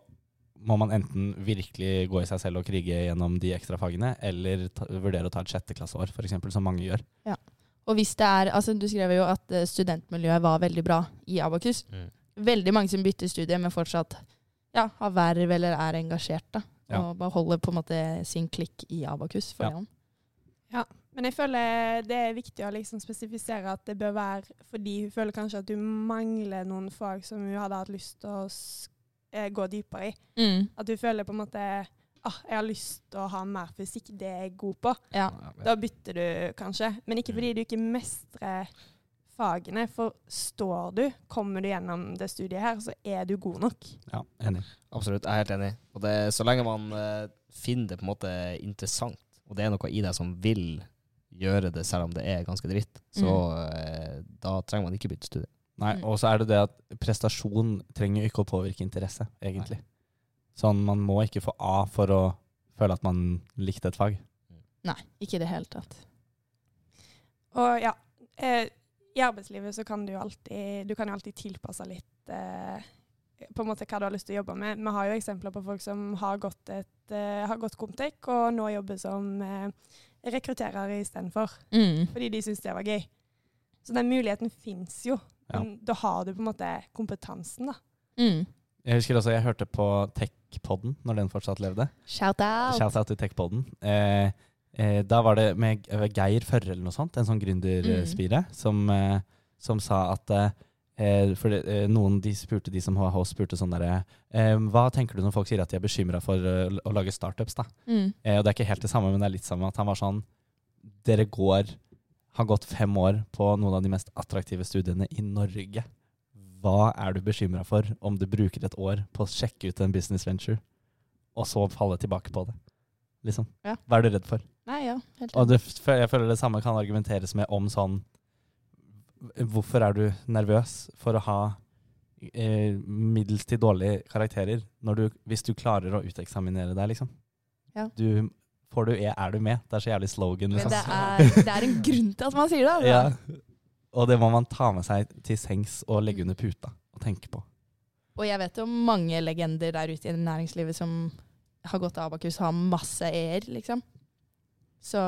må man enten virkelig gå i seg selv og krige gjennom de ekstra fagene, eller ta, vurdere å ta et sjetteklasseår, f.eks., som mange gjør. Og hvis det er, altså Du skrev jo at eh, studentmiljøet var veldig bra i Abakus. Mm. Veldig mange som bytter studie, men fortsatt ja, har verv eller er engasjert. da. Ja. Og holder på en måte sin klikk i Abakus. For Ja. ja, Men jeg føler det er viktig å liksom spesifisere at det bør være fordi hun føler kanskje at hun mangler noen fag som hun hadde hatt lyst til å eh, gå dypere i. Mm. At hun føler på en måte ah, jeg har lyst til å ha mer fysikk, det er jeg god på. Ja. Da bytter du kanskje. Men ikke fordi du ikke mestrer fagene. For står du, kommer du gjennom det studiet her, så er du god nok. Ja, enig. Absolutt, jeg er helt enig. Og det, så lenge man eh, finner det på en måte interessant, og det er noe i deg som vil gjøre det selv om det er ganske dritt, så eh, da trenger man ikke bytte studie. Nei, Mm. og så er det det at prestasjon trenger ikke å påvirke interesse, egentlig. Sånn, man må ikke få A for å føle at man likte et fag. Nei, ikke i det hele tatt. Og ja, eh, i arbeidslivet så kan du jo alltid, du kan jo alltid tilpasse litt eh, på en måte hva du har lyst til å jobbe med. Vi har jo eksempler på folk som har gått, et, eh, har gått Comtec og nå jobber som eh, rekrutterer istedenfor. Mm. Fordi de syns det var gøy. Så den muligheten fins jo. Ja. Da har du på en måte kompetansen, da. Mm. Jeg husker også jeg hørte på Tech-poden når den fortsatt levde. Shout out! Shout out til Tech-poden. Eh, eh, da var det med Geir Førre eller noe sånt, en sånn gründerspire, som, eh, som sa at eh, eh, for det, eh, noen de spurte, de som HH spurte sånn derre eh, Hva tenker du når folk sier at de er bekymra for eh, å lage startups, da? Mm. Eh, og det er ikke helt det samme, men det er litt samme. At han var sånn Dere går har gått fem år på noen av de mest attraktive studiene i Norge. Hva er du bekymra for om du bruker et år på å sjekke ut en business venture, og så falle tilbake på det? Liksom. Ja. Hva er du redd for? Nei, ja. Helt Og det, jeg føler det samme kan argumenteres med om sånn Hvorfor er du nervøs for å ha eh, middels til dårlige karakterer når du, hvis du klarer å uteksaminere deg, liksom? Ja. Du, får du E, er du med. Det er så jævlig slogan. Men Liksom. det er, *laughs* det er en grunn til at man sier det. Altså. Ja. Og det må man ta med seg til sengs og legge under puta og tenke på. Og jeg vet om mange legender der ute i næringslivet som har gått til Abakus, har masse e-er, liksom. Så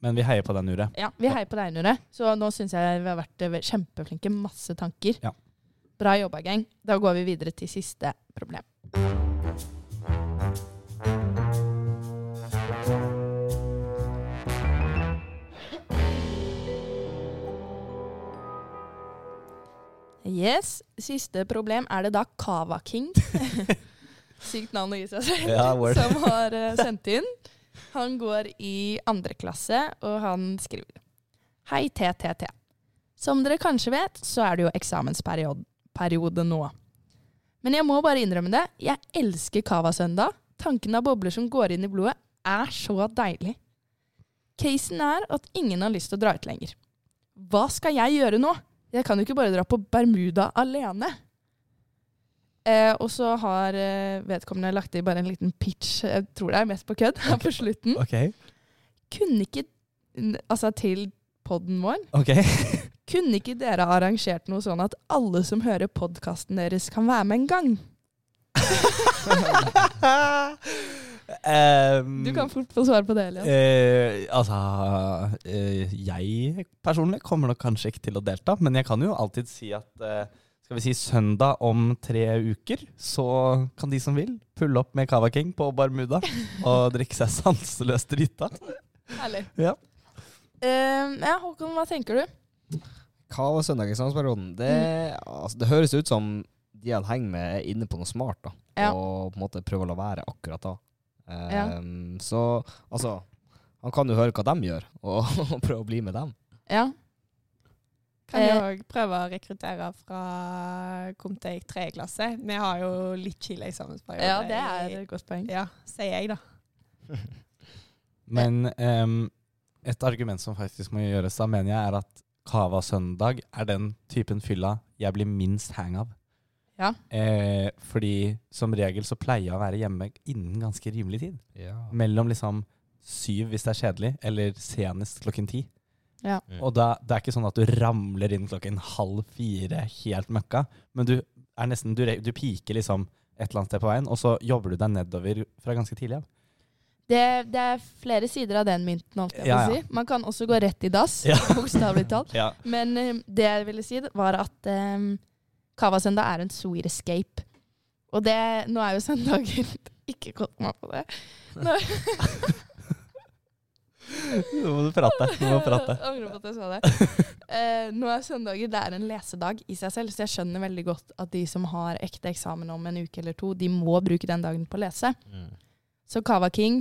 Men vi heier på deg, Nure. ja, vi heier på deg, Nure. Så nå syns jeg vi har vært eh, kjempeflinke. Masse tanker. Ja. Bra jobba, gang. Da går vi videre til siste problem. Yes. Siste problem er det da Kava King. *laughs* *laughs* Sykt navn å gi seg selv. Som har eh, sendt inn. Han går i andre klasse, og han skriver Hei, TTT. Som dere kanskje vet, så er det jo eksamensperiode nå. Men jeg må bare innrømme det. Jeg elsker Cava Søndag. Tanken av bobler som går inn i blodet, er så deilig. Casen er at ingen har lyst til å dra ut lenger. Hva skal jeg gjøre nå? Jeg kan jo ikke bare dra på Bermuda alene. Eh, og så har eh, vedkommende lagt i bare en liten pitch, jeg tror det er mest på kødd, *laughs* okay. på slutten. Okay. Kunne ikke Altså til podden vår. Okay. *laughs* *laughs* Kunne ikke dere arrangert noe sånn at alle som hører podkasten deres, kan være med en gang? Um, Du kan fort få svar på det, Elias. Uh, altså uh, Jeg personlig kommer nok kanskje ikke til å delta, men jeg kan jo alltid si at eh, skal vi si søndag om tre uker, så kan de som vil, pulle opp med Cava King på Barmuda og drikke seg sanseløst drita. Herlig. Ja. Uh, ja, Håkon, hva tenker du? Cava søndag i eksamensperioden? Det, altså, det høres ut som de han henger med, er inne på noe smart, da. Ja. Og på en måte prøver å la være akkurat da. Ja. Ehm, Så altså Han kan jo høre hva de gjør, og, og *laughs* prøve å bli med dem. Ja. Kan jo Eh. òg prøve å rekruttere fra Comtec 3. klasse. Vi har jo litt chile eksamensperiode. ja, det er et godt poeng. Ja, sier jeg, da. *laughs* Men um, et argument som faktisk må gjøres da, mener jeg, er at Cava søndag er den typen fylla jeg blir minst hang av. Ja. Eh, fordi som regel så pleier jeg å være hjemme innen ganske rimelig tid. Ja. Mellom liksom syv hvis det er kjedelig, eller senest klokken ti. Ja. Mm. Og da, det er ikke sånn at du ramler inn klokken halv fire helt møkka, men du er nesten, du, du piker liksom et eller annet sted på veien, og så jobber du deg nedover fra ganske tidlig av. Det, det er flere sider av den mynten, Alt jeg Ja, ja. si. Man kan også gå rett i dass, Ja. *laughs* bokstavelig talt. Ja. Men um, det jeg ville si, var at um, Kavasøndag er en sweet escape. Og det, nå er jo søndager *laughs* Ikke kått meg på det. Nå, *laughs* Nå må du prate. Nå må du prate. Angrer på at jeg sa det. Eh, nå er søndager det er en lesedag i seg selv, så jeg skjønner veldig godt at de som har ekte eksamen om en uke eller to, de må bruke den dagen på å lese. Mm. Så Kava King,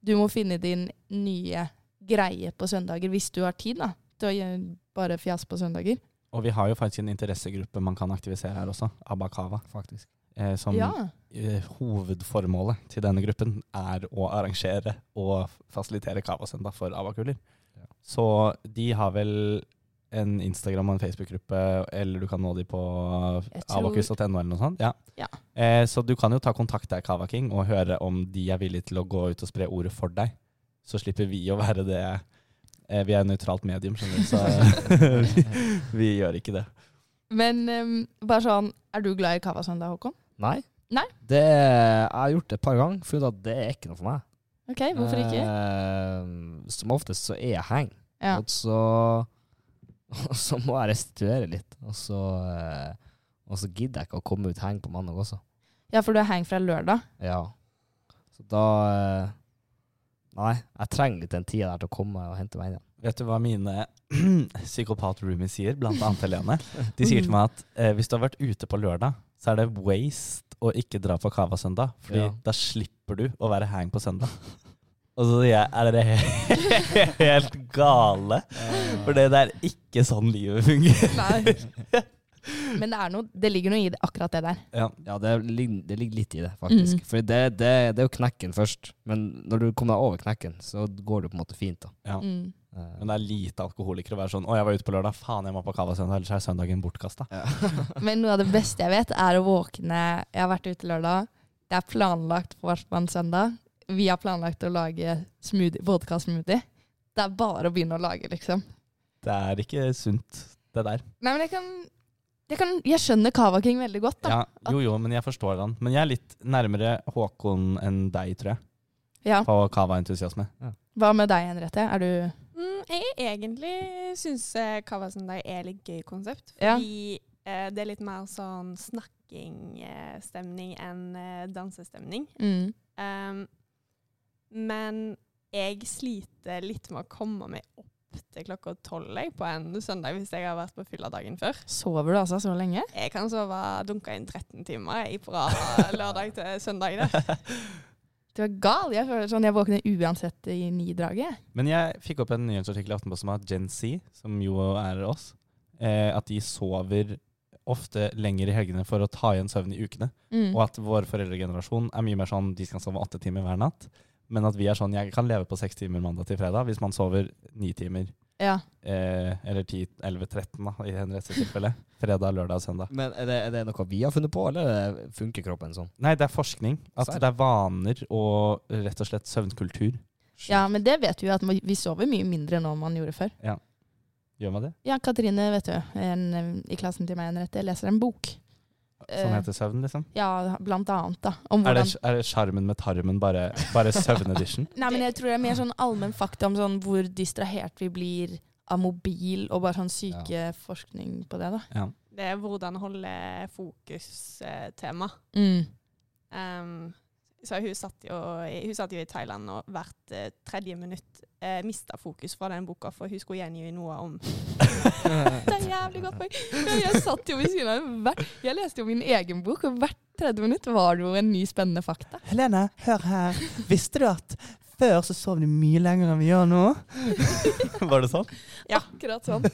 du må finne din nye greie på søndager, hvis du har tid da, til å gjøre bare fjas på søndager. Og vi har jo faktisk en interessegruppe man kan aktivisere her også, Abakava. Faktisk. Eh, som Ja. Eh, hovedformålet til denne gruppen er å arrangere og fasilitere Kavasøndag for abakuler. Ja. Så de har vel en Instagram og en Facebook-gruppe, eller du kan nå de på abakus.no eller noe sånt. Ja. Ja. Eh, så du kan jo ta kontakt der, Kava King, og høre om de er villige til å gå ut og spre ordet for deg. Så slipper vi å være det eh, Vi er nøytralt medium, skjønner du, så *laughs* vi gjør ikke det. Men um, bare sånn, er du glad i Kavasøndag, Håkon? Nei. Nei? Det, jeg har gjort det et par ganger, funnet at det er ikke noe for meg. Ok, hvorfor ikke? Eh, som oftest så er jeg heng. Ja. og så, og *laughs* så må jeg restituere litt. Og så, eh, og så gidder jeg ikke å komme ut heng på mandag også. ja, for du er heng fra lørdag. Ja. Så da eh, Nei, jeg trenger litt den tida der til å komme og hente meg inn igjen. Vet du hva mine *clears throat* psykopat-roomies sier, blant annet Helene? De sier til meg at eh, hvis du har vært ute på lørdag, så er det waste å ikke dra på Cava søndag, fordi Ja. da slipper du å være hang på søndag. *laughs* Og så sier jeg, er dere he- *laughs* helt gale? For det er ikke sånn livet fungerer. Nei. *laughs* Men det, er noe, det ligger noe i det, akkurat det der. Ja. Ja, det ligger, det ligger litt i det, faktisk. Mm. For det, det, det er jo knekken først. Men når du kommer deg over knekken, så går det på en måte fint. da. Ja. Mm. Eh, Men det er lite alkoholikere å være sånn 'Å, jeg var ute på lørdag. Faen, jeg må på Cava søndag, ellers er søndagen bortkasta'. *laughs* Men noe av det beste jeg vet, er å våkne Jeg har vært ute lørdag. Det er planlagt på søndag. Vi har planlagt å lage smoothie, vodka-smoothie. Det er bare å begynne å lage, liksom. Det er ikke sunt, det der. Nei, men jeg kan Jeg, kan, jeg skjønner Kava King veldig godt, da. Ja, jo, jo, men jeg forstår han. Men jeg er litt nærmere Håkon enn deg, tror jeg, Ja. på Cava-entusiasme. Hva med deg, Henriette? Er du Mm, jeg egentlig syns eh, Kavasøndag er litt gøy konsept. Fordi eh, det er litt mer sånn snakkingstemning eh, enn eh, dansestemning. mm. Um, men jeg sliter litt med å komme meg opp til klokka tolv på en søndag hvis jeg har vært på fylla dagen før. Sover du altså så lenge? Jeg kan sove dunka inn 13 timer jeg, fra *laughs* lørdag til søndag. Det. *laughs* Du er gal. Jeg føler sånn, jeg våkner uansett i ni-draget. Men jeg fikk opp en nyhetsartikkel i Aftenposten om at Gen Z, som jo er oss, eh, at de sover ofte lenger i helgene for å ta igjen søvn i ukene. Mm. Og at vår foreldregenerasjon er mye mer sånn de skal sove åtte timer hver natt. Men at vi er sånn Jeg kan leve på seks timer mandag til fredag hvis man sover ni timer. Ja. Eh, eller 10, 11, 13 da, i Henriette tilfelle. Fredag, lørdag og søndag. Men er det, er det noe vi har funnet på, eller funker kroppen sånn? Nei, det er forskning. At det er vaner og rett og slett søvnkultur. ja, men det vet vi jo at vi vi sover mye mindre nå enn man gjorde før. Ja. Gjør man det? Ja, Katrine, vet du, en, eh, i klassen til meg jeg leser en bok. Som Eh, heter søvn, liksom? Ja, blant annet, da. Om Er det, sjarmen med tarmen bare, bare søvnedition? *laughs* Nei, men jeg tror det er mer sånn allmenn fakta om sånn hvor distrahert vi blir av mobil, og bare sånn syke forskning på det, da. Ja. Det er hvordan holde fokus-tema. Mm. Um, så hun satt, jo, i- hun satt jo i Thailand og hvert eh, tredje minutt eh, mista fokus fra den boka, for hun skulle gjengi noe om *laughs* Det er jævlig godt poeng. Jeg satt jo ved siden av hvert Jeg leste jo min egen bok, og hvert tredje minutt var det jo en ny spennende fakta. Helene, hør her. Visste du at før så sov de mye lenger enn vi gjør nå? *laughs* Var det sånn? Ja, Akkurat sånn.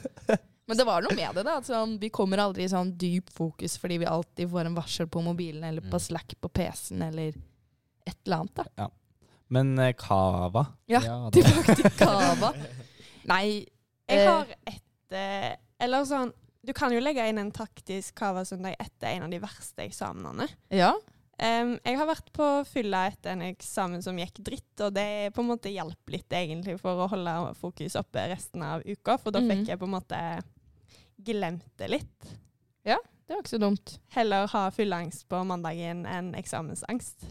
Men det var noe med det, da. At sånn, vi kommer aldri i sånn dyp fokus fordi vi alltid får en varsel på mobilen eller på Mm. Slack på PC-en eller et eller annet. da. Men eh, kava Ja, det- Tilbake til Cava. *laughs* Nei Jeg eh, har et eh, Eller sånn Du kan jo legge inn en taktisk Cava-søndag etter en av de verste eksamenene. Ja. Um, jeg har vært på fylla etter en eksamen som gikk dritt, og det på en måte hjalp litt egentlig for å holde fokus oppe resten av uka, for da Mhm. fikk jeg på en måte glemt det litt. Ja, Det var ikke så dumt. Heller ha fylleangst på mandagen enn eksamensangst.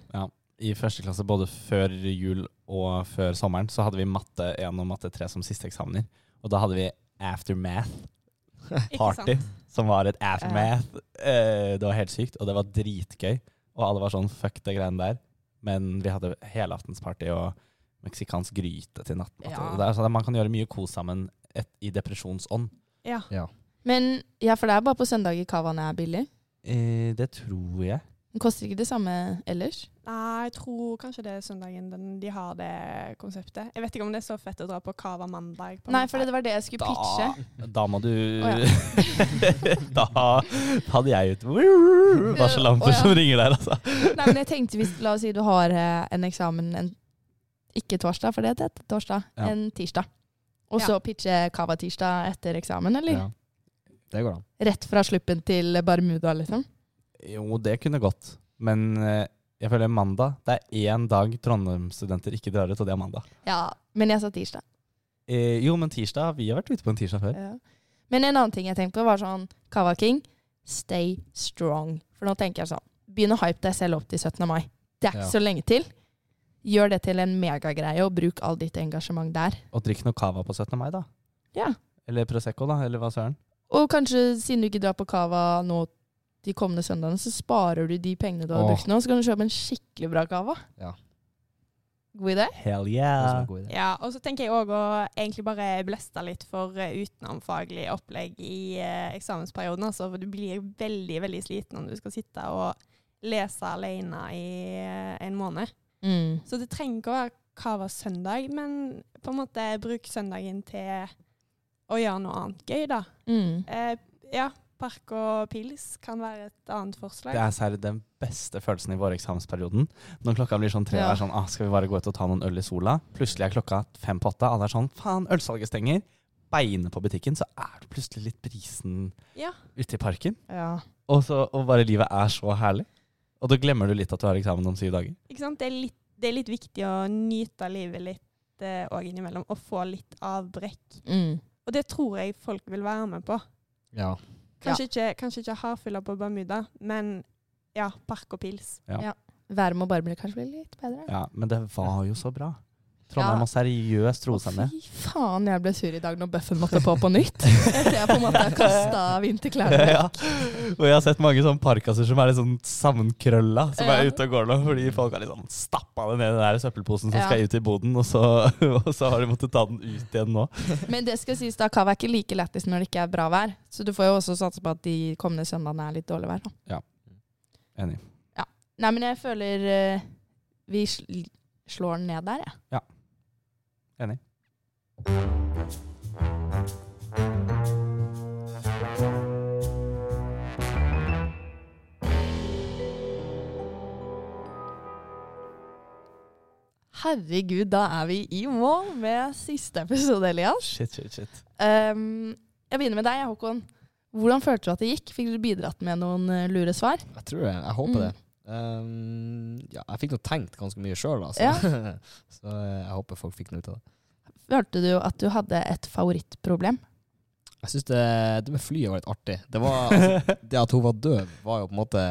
I første klasse, både før jul og før sommeren, så hadde vi matte 1 og matte 3 som siste eksamener. Og da hadde vi aftermath Ikke party, som var et aftermath. Uh, det var helt sykt, og det var dritgøy. Og alle var sånn fuck det greiene der. Men vi hadde helaftensparty og meksikansk gryte til nattmat. Ja. Det er sånn at Man kan gjøre mye kos sammen et, i depresjonsånd. Ja. Ja. Men ja, for det er bare på søndager Cavaen er billig. Eh, det tror jeg. Den koster ikke det samme ellers. Nei, jeg tror kanskje det er søndagen den, de har det konseptet. Jeg vet ikke om det er så fett å dra på Cava mandag. på Nei, for det var det jeg skulle pitche. Da, da må du Å, *laughs* Da hadde jeg ut varsellamper oh, ja. som ringer der, altså. Nei, men jeg tenkte hvis, La oss si du har eh, en eksamen en, ikke torsdag, for det er et torsdag, Ja. en tirsdag. Og Ja. så pitche Cava-tirsdag etter eksamen, eller? Ja. Det går an. Rett fra sluppen til Barmuda, liksom? Jo, det kunne gått. Men eh, jeg føler mandag Det er én dag Trondheim-studenter ikke drar ut, og det er mandag. Ja, men jeg sa tirsdag. Eh, jo, men tirsdag Vi har vært ute på en tirsdag før. Ja. Men en annen ting jeg tenkte på, var sånn Kava King, stay strong. For nå tenker jeg sånn Begynn å hype deg selv opp til 17. mai. Det er ikke Ja. så lenge til. Gjør det til en megagreie, og bruk all ditt engasjement der. Og drikk noe cava på 17. mai, da. Ja. Eller Prosecco, da. Eller hva søren. Og kanskje siden du ikke drar på Cava nå de kommende søndagene, så sparer du de pengene du har brukt nå, så kan du kjøpe en skikkelig bra kava. Ja. God idé? Hell yeah. god idé. Ja, og så tenker jeg òg å egentlig bare bleste litt for uh, utenomfaglig opplegg i eh, eksamensperioden. Altså, for du blir veldig, veldig sliten om du skal sitte og lese alene i eh, en måned. Mm. Så det trenger ikke å være kava søndag, men på en måte bruk søndagen til å gjøre noe annet gøy, da. Mm. Eh, ja, park og pils kan være et annet forslag. Det er særlig den beste følelsen i våreksamensperioden. Når klokka blir sånn tre, Ja. er sånn ah, skal vi bare gå ut og ta noen øl i sola? Plutselig er klokka fem på åtte, alle er sånn faen, ølsalget stenger. Beine på butikken, så er du plutselig litt brisen Ja. ute i parken. Ja. Og, så, og bare livet er så herlig. Og da glemmer du litt at du har eksamen om syv dager. Ikke sant? Det, er litt, det er litt viktig å nyte livet litt òg innimellom, og få litt avbrekk. Mm. Og det tror jeg folk vil være med på. Ja. Kanskje, ikke, kanskje ikke hardfylla på Bermuda, men ja, park og pils. Ja. Været må bare bli, kanskje bli litt bedre. Ja, men det var jo så bra. Trondheim Ja. må seriøst roe seg ned. Fy faen, jeg ble sur i dag når bøffen måtte på på nytt. *laughs* Etter jeg på en måte har kasta vinterklærne. ja. *laughs* Og jeg har sett mange sånne parkaser som er litt sånn sammenkrølla, som Ja. er ute og går nå, fordi folk har liksom stappa det ned i den der søppelposen som Ja. skal ut i boden, og så, *laughs* og så har de måttet ta den ut igjen nå. *laughs* Men det skal sies, da kava er ikke like lættis når det ikke er bra vær. Så du får jo også satse på at de kommende søndagene er litt dårlig vær. Da. Enig. Nei, men jeg føler uh, vi sl slår den ned der, jeg. Enig. Herregud, da er vi i mål med siste episode, Elias. Shit, shit, shit. Um, jeg begynner med deg, Håkon. Hvordan følte du at det gikk? Fikk du bidratt med noen eh, lure svar? Jeg tror det. Jeg håper Mm. det. Um, ja, jeg fikk nå tenkt ganske mye sjøl, altså. Ja. *laughs* så eh, jeg håper folk fikk noe ut av det. Følte du at du hadde et favorittproblem? Jeg syns det, det med flyet var litt artig. Det, var, altså, *laughs* det at hun var døv, var jo på en måte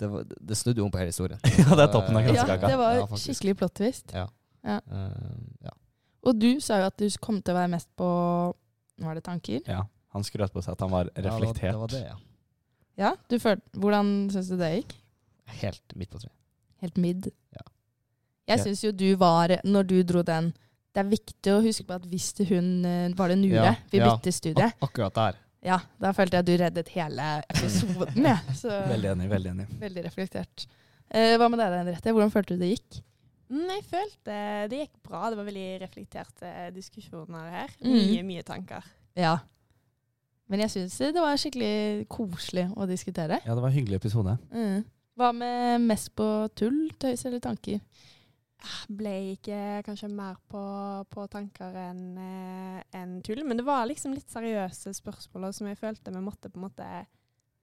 Det, var, det snudde jo om på hele historien. *laughs* Ja, det er toppen av Eh, Ja, kransekaka. det var Ja, faktisk. skikkelig plot twist. Ja. Ja. Ja. Og du sa jo at du kom til å være mest på Var det tanker? Ja, han skrøt på seg at han var Ja, det var- reflektert. Det var det, ja. Ja, du følte, Hvordan syns du det gikk? Helt midt på treet. Helt midd? Ja. Jeg Ja. syns jo du var Når du dro den Det er viktig å huske på at hvis hun eh, var det Nure Ja, vi ja. bytter studie, Ak akkurat der. Ja, da følte jeg at du reddet hele episoden. Ja. *laughs* Så Veldig enig, veldig enig. veldig reflektert. Eh, hva med deg, Henriette? Hvordan følte du det gikk? Mm, jeg følte det gikk bra. Det var veldig reflekterte diskusjoner her. Mm. Mye, mye tanker. Ja. Men jeg syns det var skikkelig koselig å diskutere. Ja, det var en hyggelig episode. Mm. Hva med mest på tull, tøys eller tanker? Ble ikke kanskje mer på, på tanker enn en tull. Men det var liksom litt seriøse spørsmål som jeg følte vi måtte på en måte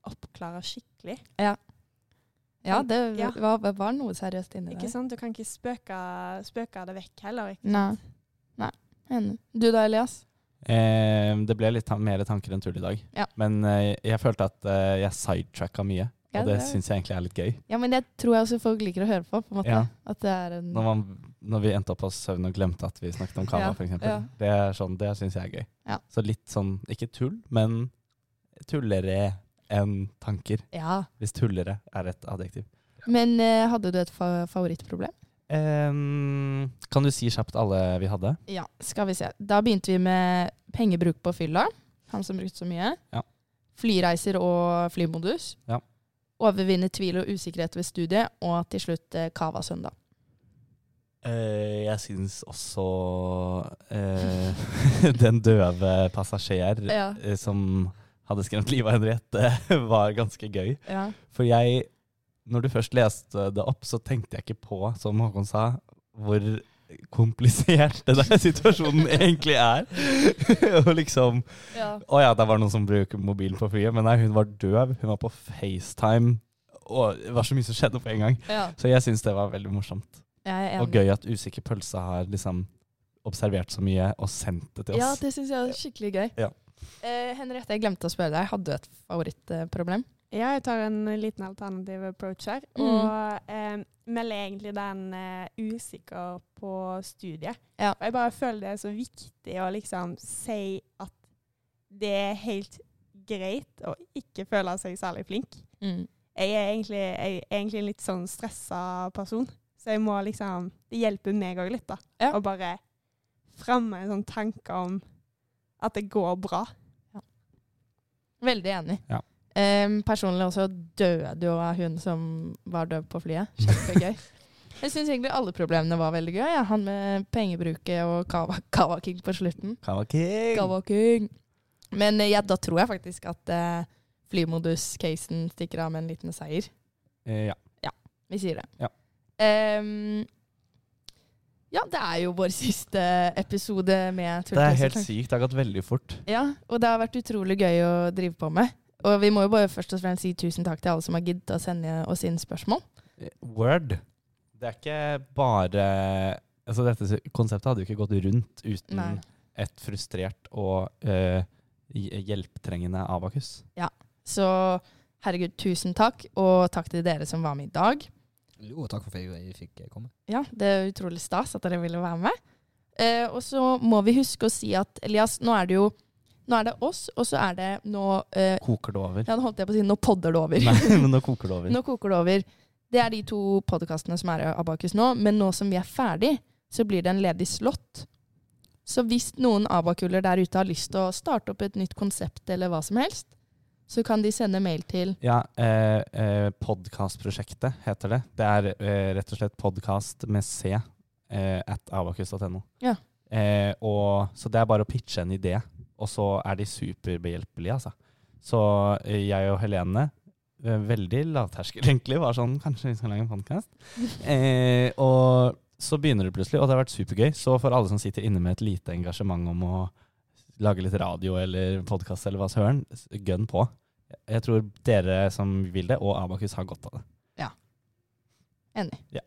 oppklare skikkelig. Ja, det Ja. Var, var noe seriøst inni Ikke der. sant? Du kan ikke spøke, spøke det vekk heller. Ikke Nei. sant? Nei. Enig. Du da, Elias? Eh, det ble litt ta mer tanker enn tull i dag. Ja. Men eh, jeg følte at eh, jeg sidetracka mye, Ja, og det det- syns jeg egentlig er litt gøy. Ja, men det tror jeg også folk liker å høre på. på en måte. Ja. At det er en Når, man, når vi endte opp på søvn og glemte at vi snakket om kamera, Ja, f.eks. ja. Det er sånn, det syns jeg er gøy. Ja. Så litt sånn, ikke tull, men tullere enn tanker. Ja. Hvis tullere er et adjektiv. Men uh, hadde du et fa favorittproblem? Um, kan du si kjapt alle vi hadde? Ja, skal vi se. Da begynte vi med pengebruk på fylla. Han som brukte så mye. Ja. Flyreiser og flymodus. Ja. Overvinne tvil og usikkerhet ved studiet. Og til slutt eh, Kava søndag. Eh, jeg syns også eh, *laughs* den døve passasjer Ja. eh, som hadde skremt livet av Henriette, *laughs* var ganske gøy. Ja. For jeg, når du først leste det opp, så tenkte jeg ikke på, som Håkon sa, hvor komplisert den der situasjonen egentlig er. *laughs* og liksom Ja. Å ja, det var noen som bruker mobilen på flyet, men nei, hun var døv. Hun var på FaceTime. Og det var så mye som skjedde på en gang. ja. Så jeg syns det var veldig morsomt. Og gøy at Usikker pølse har liksom observert så mye og sendt det til oss. Ja, det syns jeg er skikkelig gøy. Ja. Eh, Henriette, jeg glemte å spørre deg. Hadde du et favorittproblem? Ja, jeg tar en liten alternativ approach her. Mm. Og eh, melder egentlig den eh, usikker på studiet. Ja. Og jeg bare føler det er så viktig å liksom si at det er helt greit å ikke føle seg særlig flink. Mm. Jeg er egentlig, jeg er egentlig en litt sånn stressa person. Så jeg må liksom Det hjelper meg òg litt, da. Ja. Å bare fremme en sånn tanke om at det går bra. Veldig enig. Ja. Em, personlig også døde jo av hun som var døv på flyet. *laughs* Kjempegøy. Jeg syns egentlig alle problemene var veldig gøy. Ja. Han med pengebruket og Kava, Kava King på slutten. Kava King! Kava King. Men eh, ja, da tror jeg faktisk at uh, flymodus-casen stikker av med en liten seier. Eh, ja. Vi sier det. Ja. Um, ja, det er jo vår siste episode med Det er helt sykt. Det har gått veldig fort. Ja, og det har vært utrolig gøy å drive på med. Og vi må jo bare først og fremst si tusen takk til alle som har giddet å sende oss inn spørsmål. Word. Det er ikke bare Altså Dette konseptet hadde jo ikke gått rundt uten Nei. et frustrert og uh, hjelptrengende Abakus. Ja. Så herregud, tusen takk, og takk til dere som var med i dag. Jo, takk for at jeg fikk komme. Ja, det er utrolig stas at dere ville være med. Uh, og så må vi huske å si at Elias, nå er det jo Nå er det oss, og så er det nå eh, Koker det over? Ja, nå holdt jeg på å si nå podder det over. Nei, *laughs* men nå koker det over. Nå koker det over. Det er de to podkastene som er Abakus nå, men nå som vi er ferdig, så blir det en ledig slott. Så hvis noen abakuler der ute har lyst til å starte opp et nytt konsept eller hva som helst, så kan de sende mail til Ja, eh, eh, Podkastprosjektet heter det. Det er eh, rett og slett podkast med C eh, at abakus.no. Ja. Eh, og, så det er bare å pitche en idé, og så er de superbehjelpelige, altså. Så eh, jeg og Helene, eh, veldig lavterskel *laughs* egentlig, var sånn Kanskje vi skal lage en podkast? *laughs* eh, og så begynner det plutselig, og det har vært supergøy. Så for alle som sitter inne med et lite engasjement om å lage litt radio eller podkast eller hva søren, gønn på. Jeg tror dere som vil det, og Abakus har godt av det. Enig. Ja.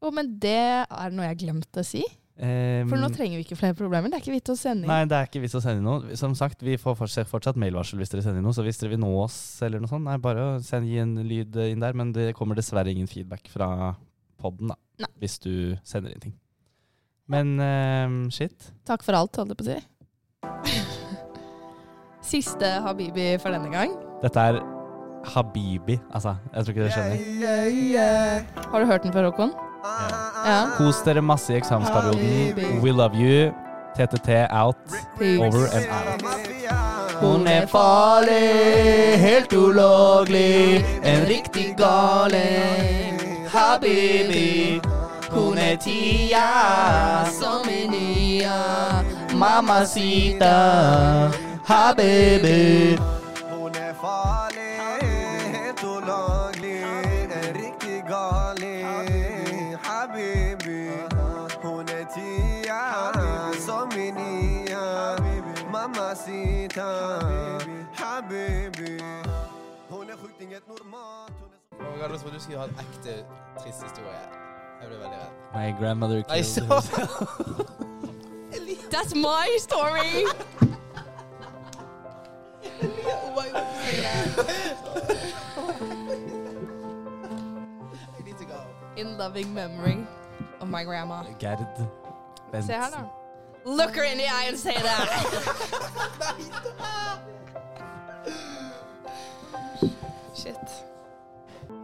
Oh, men det er noe jeg glemte å si. Um, For nå trenger vi ikke flere problemer. Det er ikke vits å sende inn. Nei, det er ikke vits å sende inn noe. Som sagt, vi får fortsatt, mailvarsel hvis dere sender inn noe. Så hvis dere vil nå oss eller noe sånt, nei, bare send, gi en lyd inn der. Men det kommer dessverre ingen feedback fra podden, da. Nei. Hvis du sender inn ting. Men ehm, shit. Takk for alt, holdt jeg på å si. *laughs* Siste Habibi for denne gang. Dette er Habibi. Altså, jeg tror ikke dere skjønner. Har du hørt den før, Håkon? Ja. Kos dere masse i eksamensperioden. We love you. TTT out. Peace. Over and out. Hun er farlig, helt ulovlig, en riktig galing. Habibi, hun er tia som i nia. Mamacita, habibi. Hun er farlig, Mamacita, habibi. Hun er sjukt inget normalt. Hun my trodde du skulle ha en ekte trist historie. Jeg ble veldig redd. My grandmother Nei, killed så *laughs* That's my story. I need to go. In loving memory of my grandma. Gerd Se her, da. Look her in the eye and say that. *laughs* Shit.